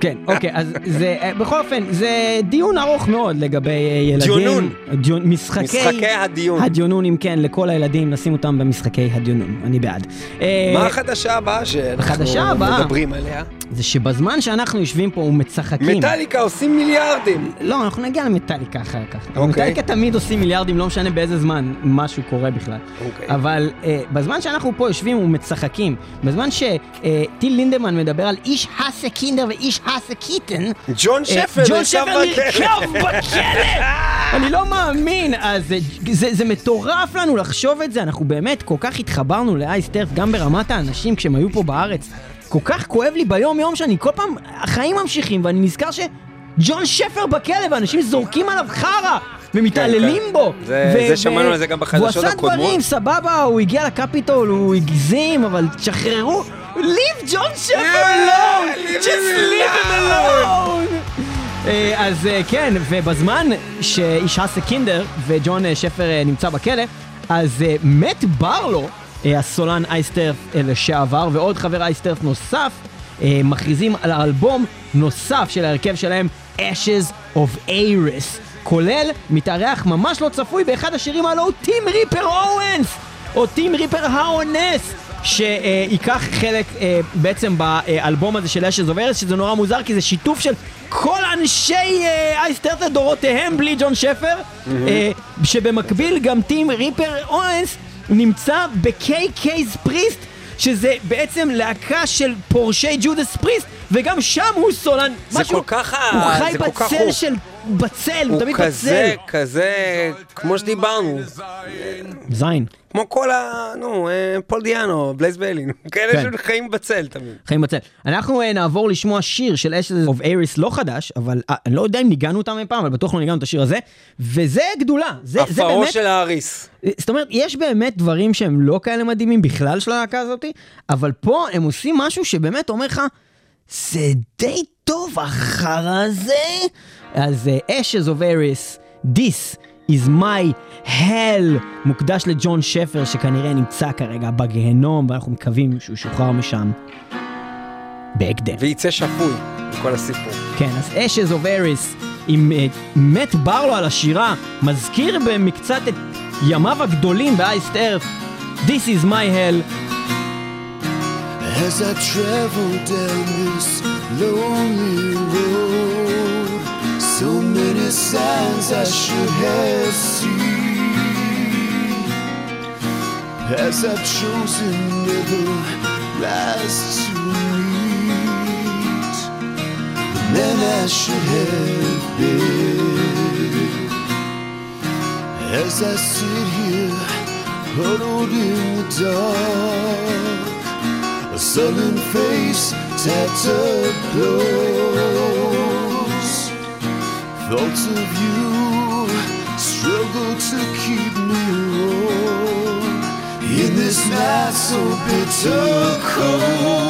[SPEAKER 3] כן, אוקיי, אז זה, אה, בכל אופן, זה דיון ארוך מאוד לגבי אה, ילדים.
[SPEAKER 2] דיונון.
[SPEAKER 3] דיון, משחקי...
[SPEAKER 2] משחקי הדיון.
[SPEAKER 3] הדיונון, אם כן, לכל הילדים, נשים אותם במשחקי הדיונון, אני בעד. אה,
[SPEAKER 2] מה החדשה הבאה שאנחנו. מדברים עליה?
[SPEAKER 3] זה שבזמן שאנחנו יושבים פה ומצחקים...
[SPEAKER 2] מטאליקה עושים מיליארדים!
[SPEAKER 3] לא, אנחנו נגיע למטאליקה אחר כך.
[SPEAKER 2] אוקיי.
[SPEAKER 3] מטאליקה תמיד עושים מיליארדים, לא משנה באיזה זמן משהו קורה בכלל.
[SPEAKER 2] אוקיי.
[SPEAKER 3] אבל אה, בזמן שאנחנו פה יושבים ומצחקים, בזמן שטיל לינדמן מדבר על איש האסה קינדר ואיש האסה קיטן,
[SPEAKER 2] ג'ון
[SPEAKER 3] אה,
[SPEAKER 2] שפר.
[SPEAKER 3] נרקב בכלא! אני לא מאמין, אז זה, זה, זה מטורף לנו לחשוב את זה, אנחנו באמת כל כך התחברנו לאייסטרף, גם ברמת האנשים כשהם היו פה בארץ. כל כך כואב לי ביום יום שאני כל פעם, החיים ממשיכים ואני נזכר שג'ון שפר בכלא ואנשים זורקים עליו חרא ומתעללים
[SPEAKER 2] כן.
[SPEAKER 3] בו.
[SPEAKER 2] זה- זה שמענו על זה גם בחדשות
[SPEAKER 3] והוא עשה
[SPEAKER 2] הקודמות.
[SPEAKER 3] דברים, סבבה, הוא הגיע לקפיטול, הוא הגזים, אבל תשחררו. Leave ג'ון שפר alone!
[SPEAKER 2] leave
[SPEAKER 3] Just leave him alone! אה, אז אה, כן, ובזמן שאיש האסה קינדר וג'ון אה, שפר נמצא בכלא, אז מת ברלו הסולן אייסטרף אה, לשעבר, ועוד חבר אייסטרף נוסף, אה, מכריזים על אלבום נוסף של ההרכב שלהם, Ashes of Ares, כולל מתארח ממש לא צפוי באחד השירים הוא טים ריפר אוונס, או טים ריפר האונס. שייקח חלק אה, בעצם באלבום הזה של Ashes of Ares, שזה נורא מוזר כי זה שיתוף של כל אנשי אה, Iced Earth לדורותיהם בלי ג'ון שפר, אה, שבמקביל גם טים ריפר אוונס נמצא ב- KK's Priest, שזה בעצם להקה של פורשי Judas Priest, וגם שם הוא סולן.
[SPEAKER 2] זה
[SPEAKER 3] משהו-
[SPEAKER 2] כל כך
[SPEAKER 3] הוא חי בצל. של בצל, הוא
[SPEAKER 2] הוא
[SPEAKER 3] תמיד
[SPEAKER 2] כזה,
[SPEAKER 3] בצל.
[SPEAKER 2] כזה, כמו שדיברנו,
[SPEAKER 3] זין.
[SPEAKER 2] כמו כל ה... נו, אה, פול דיאנו, בלייז ביילי, נו, כאלה
[SPEAKER 3] כן.
[SPEAKER 2] שחיים בצל תמיד.
[SPEAKER 3] חיים בצל. אנחנו uh, נעבור לשמוע שיר של Ashes of Ares לא חדש, אבל uh, אני לא יודע אם ניגנו אותם אי פעם, אבל בטוח לא ניגנו את השיר הזה, וזה גדול. זה, זה
[SPEAKER 2] עפרו
[SPEAKER 3] באמת,
[SPEAKER 2] של האריס.
[SPEAKER 3] זאת אומרת, יש באמת דברים שהם לא כאלה מדהימים בכלל של הלהקה הזאת, אבל פה הם עושים משהו שבאמת אומר לך, זה די טוב החרא הזה. אז Ashes of Ares, This is my hell, מוקדש לג'ון שפר שכנראה נמצא כרגע בגיהנום, ואנחנו מקווים שהוא ישוחרר משם בהקדם.
[SPEAKER 2] ויצא שפוי מכל הסיפור.
[SPEAKER 3] כן, אז Ashes of Ares עם uh, מת ברלו על השירה, מזכיר במקצת את ימיו הגדולים באייסט ארף. This is my hell.
[SPEAKER 4] As I travel down this lonely road, so many signs I should have seen. As I've chosen never rise to meet the man I should have been. As I sit here, huddled in the dark. A sullen face tattered close. Thoughts of you struggle to keep me warm in this night so bitter cold.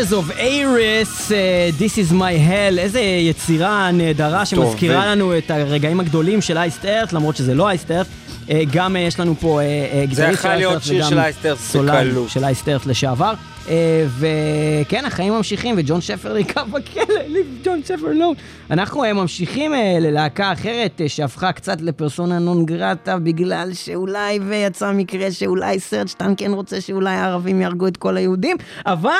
[SPEAKER 3] Ashes of Aris, uh, This is my hell, איזה יצירה נהדרה שמזכירה
[SPEAKER 2] ו-
[SPEAKER 3] לנו את הרגעים הגדולים של אייסט ארט, למרות שזה לא אייסט ארט. Uh, גם uh, יש לנו פה uh, uh, גיטריסט
[SPEAKER 2] שיר של אייסט ארט
[SPEAKER 3] סולן
[SPEAKER 2] בקלות.
[SPEAKER 3] של אייסט ארט לשעבר. Uh, וכן, החיים ממשיכים, וג'ון שפר נקרא בכלא, ג'ון שפר לא. אנחנו uh, ממשיכים uh, ללהקה אחרת שהפכה קצת לפרסונה נון גרטה בגלל שאולי ויצא מקרה שאולי סרצ' טנקן רוצה שאולי הערבים יהרגו את כל היהודים, אבל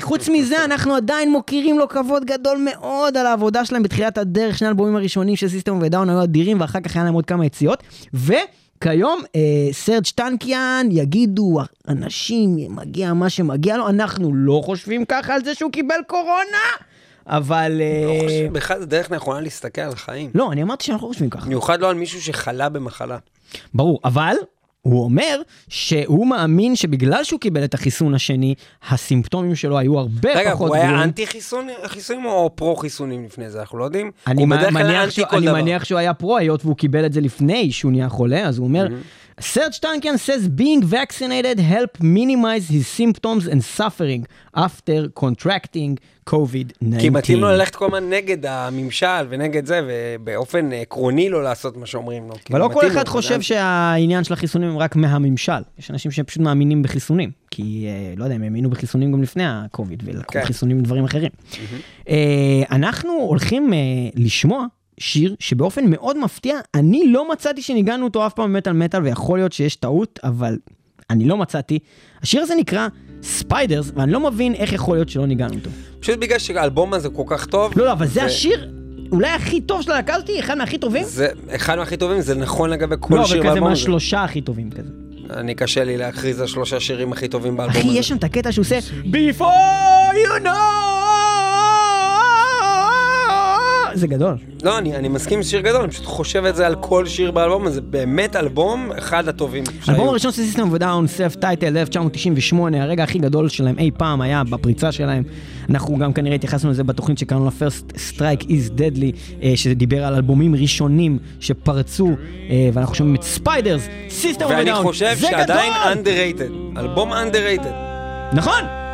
[SPEAKER 3] חוץ מזה אנחנו עדיין מוקירים לו כבוד גדול מאוד על העבודה שלהם בתחילת הדרך, שני האלבומים הראשונים של System of a Down היו אדירים ואחר כך היה להם עוד כמה יציאות. ו... כיום אה, סרג' טנקיאן יגידו אנשים מגיע מה שמגיע לו אנחנו לא חושבים ככה על זה שהוא קיבל קורונה אבל אה,
[SPEAKER 2] חושב, בכלל זה דרך נכונה להסתכל על חיים.
[SPEAKER 3] לא אני אמרתי שאנחנו לא חושבים ככה
[SPEAKER 2] במיוחד לא על מישהו שחלה במחלה.
[SPEAKER 3] ברור אבל הוא אומר שהוא מאמין שבגלל שהוא קיבל את החיסון השני הסימפטומים שלו היו הרבה
[SPEAKER 2] רגע,
[SPEAKER 3] פחות
[SPEAKER 2] הוא היה. אנטי חיסונים חיסונים או פרו חיסונים לפני זה? אנחנו לא יודעים.
[SPEAKER 3] אני מניח, שהוא, אני. מניח שהוא היה פרו, היות והוא קיבל את זה לפני שהוא נהיה חולה, אז הוא אומר, סרג' טנקן says being vaccinated help minimize his symptoms and suffering after contracting COVID-19.
[SPEAKER 2] כי מתאים לו ללכת כל הזמן נגד הממשל ונגד זה, ובאופן עקרוני לא לעשות מה שאומרים לו.
[SPEAKER 3] אבל לא כל אחד
[SPEAKER 2] לו,
[SPEAKER 3] חושב שהעניין של החיסונים הם רק מהממשל. יש אנשים שפשוט מאמינים בחיסונים. כי, אה, לא יודע, הם האמינו בחיסונים גם לפני הקוביד, ולקחו
[SPEAKER 2] כן.
[SPEAKER 3] חיסונים לדברים אחרים. אה, אנחנו הולכים אה, לשמוע שיר שבאופן מאוד מפתיע, אני לא מצאתי שניגנו אותו אף פעם במטאל מטאל, ויכול להיות שיש טעות, אבל אני לא מצאתי. השיר הזה נקרא Spiders, ואני לא מבין איך יכול להיות שלא ניגנו אותו.
[SPEAKER 2] פשוט בגלל שהאלבום הזה כל כך טוב.
[SPEAKER 3] לא, לא, אבל זה השיר אולי הכי טוב של הלהקה הזאתי, אחד מהכי טובים.
[SPEAKER 2] זה אחד מהכי טובים, זה נכון לגבי כל
[SPEAKER 3] לא,
[SPEAKER 2] שיר
[SPEAKER 3] אבל כזה
[SPEAKER 2] באלבום הזה.
[SPEAKER 3] מהשלושה הכי טובים כזה.
[SPEAKER 2] אני קשה לי להכריז על שלושה שירים הכי טובים באלבום
[SPEAKER 3] אחי,
[SPEAKER 2] הזה.
[SPEAKER 3] יש שם את הקטע שהוא עושה Before you know זה גדול.
[SPEAKER 2] לא, אני, אני מסכים עם שיר גדול, אני פשוט חושב את זה על כל שיר באלבום הזה, באמת אלבום אחד הטובים שהיו.
[SPEAKER 3] האלבום הראשון של System of a Down, self title 1998, הרגע הכי גדול שלהם אי פעם היה בפריצה שלהם. אנחנו גם כנראה התייחסנו לזה בתוכנית שקראנו לה First Strike is Deadly, אה, שדיבר על אלבומים ראשונים שפרצו, אה, ואנחנו שומעים את Spiders, System of a Down,
[SPEAKER 2] ואני חושב
[SPEAKER 3] זה
[SPEAKER 2] שעדיין
[SPEAKER 3] גדול!
[SPEAKER 2] underrated, אלבום underrated.
[SPEAKER 3] נכון!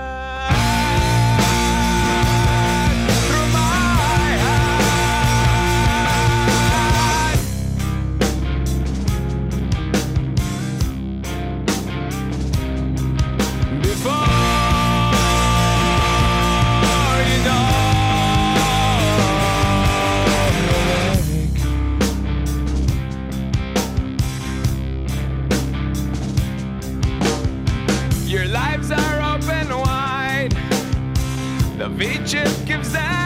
[SPEAKER 1] We just gives
[SPEAKER 2] out.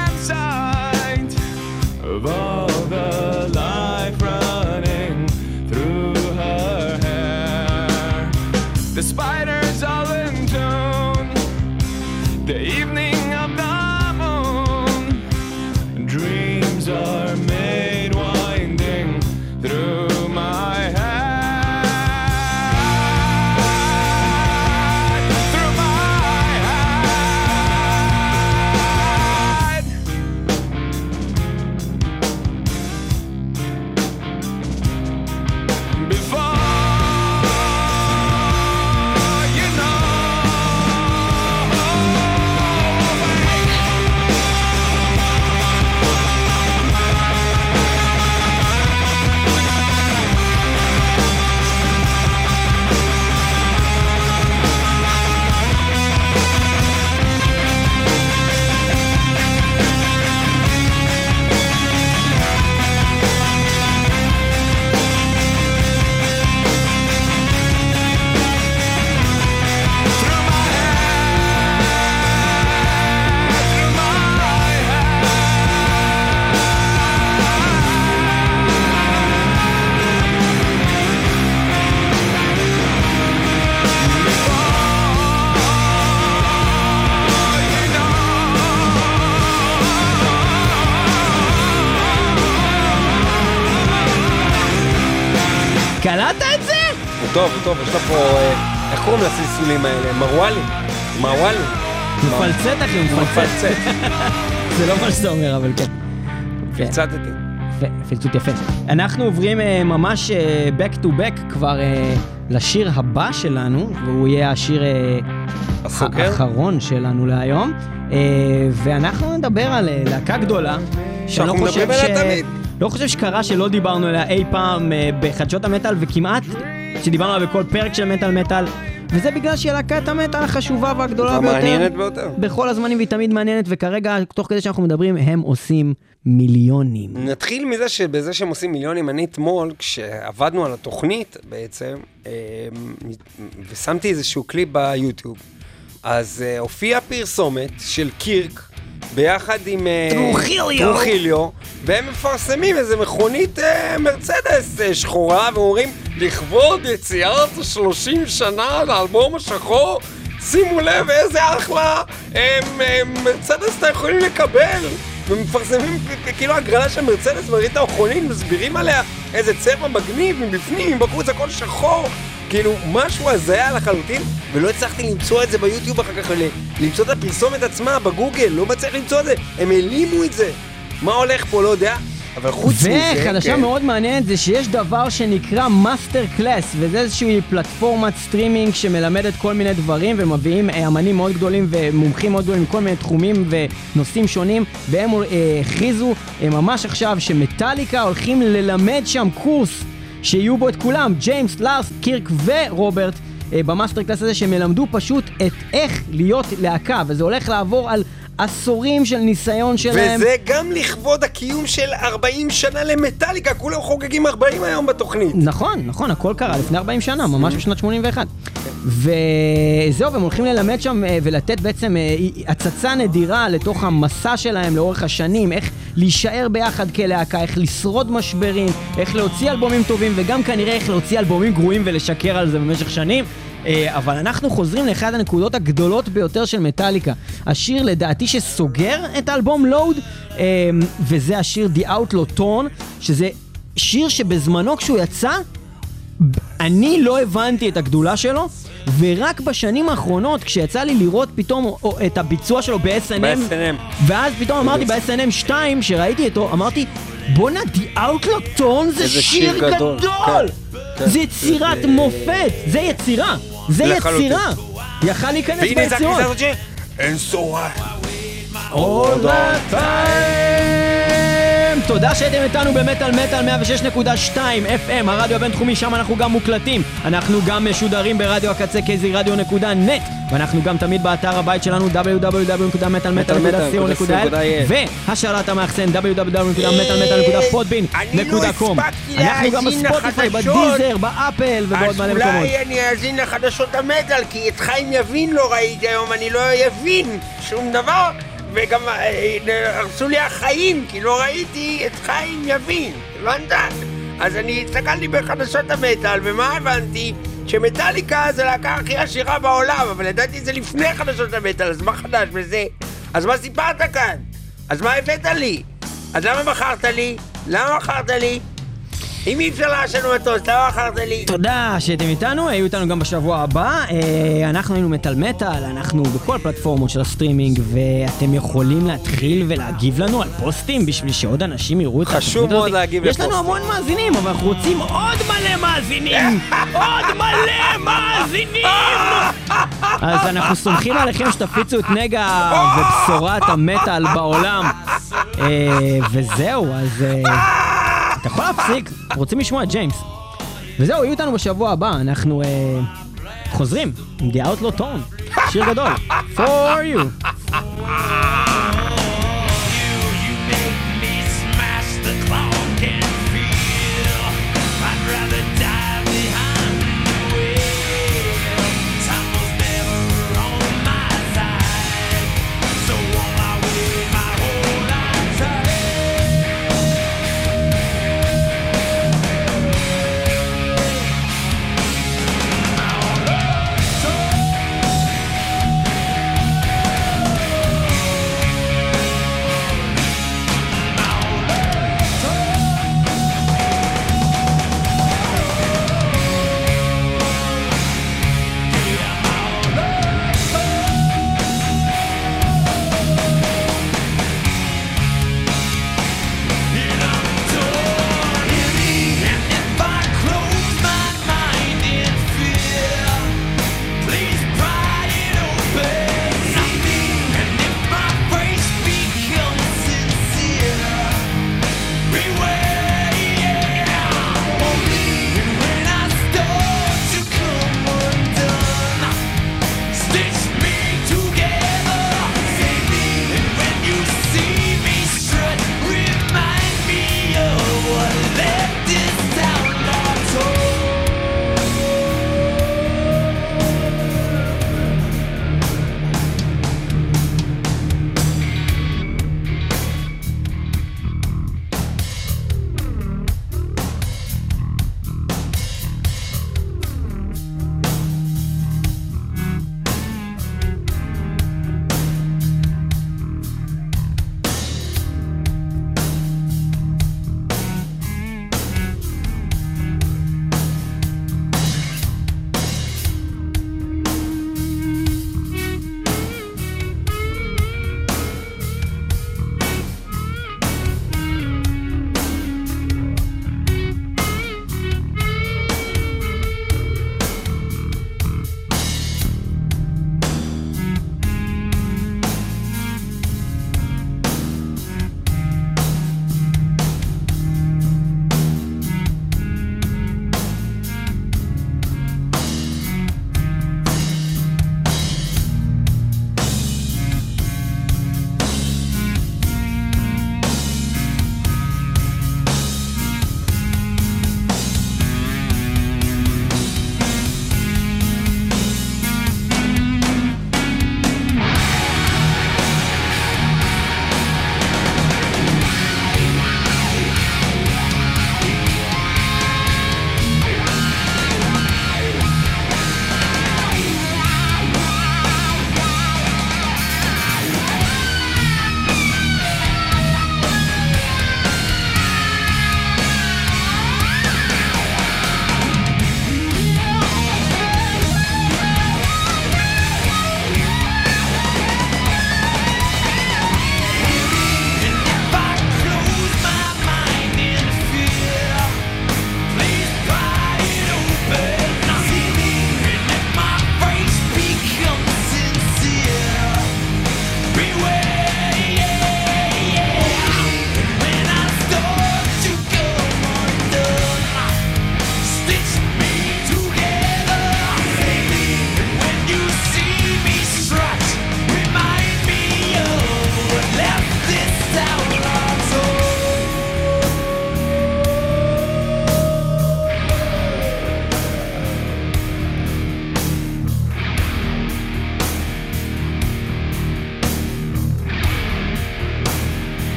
[SPEAKER 2] טוב, יש לו פה, אה, איך קוראים לסלסולים האלה? מרואלי. מרואלי.
[SPEAKER 3] מפלצת אחי,
[SPEAKER 2] הוא
[SPEAKER 3] מפלצת.
[SPEAKER 2] מפלצת.
[SPEAKER 3] זה לא מה שאתה אומר, אבל כן.
[SPEAKER 2] פלצטתי.
[SPEAKER 3] יפה, פלצות יפה. אנחנו עוברים אה, ממש אה, back to back כבר לשיר הבא שלנו, והוא יהיה השיר? האחרון שלנו להיום, ואנחנו נדבר על להקה גדולה, שאני לא חושב ש... לא חושב שקרה שלא דיברנו עליה אי פעם בחדשות המטאל, וכמעט שדיברנו עליה בכל פרק של מטאל מטאל, וזה בגלל שהיא להקת המטאל החשובה והגדולה ביותר.
[SPEAKER 2] המעניינת ביותר.
[SPEAKER 3] בכל הזמנים והיא תמיד מעניינת, וכרגע, תוך כדי שאנחנו מדברים, הם עושים מיליונים.
[SPEAKER 2] נתחיל מזה שבזה שהם עושים מיליונים, אני אתמול, כשעבדנו על התוכנית בעצם, אה, ושמתי איזשהו קליפ ביוטיוב, אז אה, הופיעה פרסומת של קירק ביחד עם... אה,
[SPEAKER 3] טרוחיליו.
[SPEAKER 2] והם מפרסמים איזה מכונית אה, מרצדס אה, שחורה, ואומרים, לכבוד יציאת 30 שנה לאלבום השחור, שימו לב איזה אחלה אה, אה, מרצדס אתם יכולים לקבל. ומפרסמים כאילו הגרלה של מרצדס מראים את המכונית, מסבירים עליה איזה צבע מגניב מבפנים, מבחוץ הכל שחור. כאילו, משהו הזיה לחלוטין, ולא הצלחתי למצוא את זה ביוטיוב אחר כך, למצוא את הפרסומת עצמה בגוגל, לא מצליח למצוא את זה, הם העלימו את זה. מה הולך פה, לא יודע, אבל חוץ מזה...
[SPEAKER 3] וחדשה
[SPEAKER 2] כן.
[SPEAKER 3] מאוד מעניינת זה שיש דבר שנקרא MasterClass, וזה איזושהי פלטפורמת סטרימינג שמלמדת כל מיני דברים, ומביאים אה, אמנים מאוד גדולים ומומחים מאוד גדולים מכל מיני תחומים ונושאים שונים, והם אה, הכריזו אה, ממש עכשיו שמטאליקה הולכים ללמד שם קורס שיהיו בו את כולם, ג'יימס, לארס, קירק ורוברט. אה, ב MasterClass הזה שהם ילמדו פשוט את איך להיות להקה, וזה הולך לעבור על עשורים של ניסיון שלהם.
[SPEAKER 2] וזה גם לכבוד הקיום של 40 שנה למטאליקה, כולם חוגגים 40 היום בתוכנית.
[SPEAKER 3] נכון, נכון, הכל קרה לפני 40 שנה, ממש בשנת 81. וזהו, והם הולכים ללמד שם אה, ולתת בעצם אה, הצצה נדירה לתוך המסע שלהם לאורך השנים, איך להישאר ביחד כלהקה, איך לשרוד משברים, איך להוציא אלבומים טובים, וגם כנראה איך להוציא אלבומים גרועים ולשקר על זה במשך שנים. אה, אבל אנחנו חוזרים לאחד הנקודות הגדולות ביותר של מטאליקה. השיר לדעתי שסוגר את האלבום לואוד, אה, וזה השיר The Outlaw Torn, שזה שיר שבזמנו כשהוא יצא, אני לא הבנתי את הגדולה שלו, ורק בשנים האחרונות, כשיצא לי לראות פתאום או- את הביצוע שלו ב-SNM,
[SPEAKER 2] ב-SNM.
[SPEAKER 3] ואז פתאום אמרתי ב-SNM 2, שראיתי אותו, אמרתי, בואנה, The Outlaw Tone זה שיר
[SPEAKER 2] שיר גדול."
[SPEAKER 3] גדול!
[SPEAKER 2] כן,
[SPEAKER 3] זה יצירת מופת, זה יצירה, זה. יצירה! יכל להיכנס
[SPEAKER 2] והנה זה
[SPEAKER 3] ביצירות.
[SPEAKER 2] הכניסה הזאת ש...
[SPEAKER 5] So I
[SPEAKER 3] All the time! תודה שהייתם איתנו במטאל מטאל 106.2 FM, הרדיו הבינתחומי, שם אנחנו גם מוקלטים. אנחנו גם משודרים ברדיו הקצה kzradio.net ואנחנו גם תמיד באתר הבית שלנו www.מטאלמטאל.co.il והשאלת המאחסן
[SPEAKER 2] לא הספקתי
[SPEAKER 3] אנחנו גם בספוטיפיי. בדיזר, באפל ובעוד
[SPEAKER 2] אז
[SPEAKER 3] מלא מקומות.
[SPEAKER 2] אולי אני אאזין לחדשות המטאל, כי את חיים יבין לא ראיתי היום, אני לא אבין שום דבר, וגם אה, הרסו לי החיים, כי לא ראיתי את חיים יבין, הבנת? אז אני הסתכלתי בחדשות המטאל, ומה הבנתי? שמטאליקה זה להקה הכי עשירה בעולם, אבל ידעתי את זה לפני חדשות המטאל, אז מה חדש בזה? אז מה סיפרת כאן? אז מה הבאת לי? אז למה מכרת לי? למה מכרת לי? אם אי אפשר לעשן במטוס, למה מכרת לי?
[SPEAKER 3] תודה שהייתם איתנו, היו איתנו גם בשבוע הבא. אה, אנחנו היינו מטאל מטאל, אנחנו בכל פלטפורמות של הסטרימינג, ואתם יכולים להתחיל ולהגיב לנו על פוסטים בשביל שעוד אנשים יראו את
[SPEAKER 2] חשוב
[SPEAKER 3] התוכנית
[SPEAKER 2] מאוד
[SPEAKER 3] הזאת.
[SPEAKER 2] להגיב
[SPEAKER 3] יש לנו
[SPEAKER 2] לפוסטים.
[SPEAKER 3] המון מאזינים, אבל אנחנו רוצים עוד מלא מאזינים! עוד מלא מאזינים! אז אנחנו סומכים עליכם שתפיצו את נגע ובשורת המטאל בעולם. אה, וזהו, אז... אתה יכול להפסיק, רוצים לשמוע את ג'יימס. וזהו, יהיו איתנו בשבוע הבא, אנחנו אה, חוזרים עם The Outlaw Tone, שיר גדול, for you.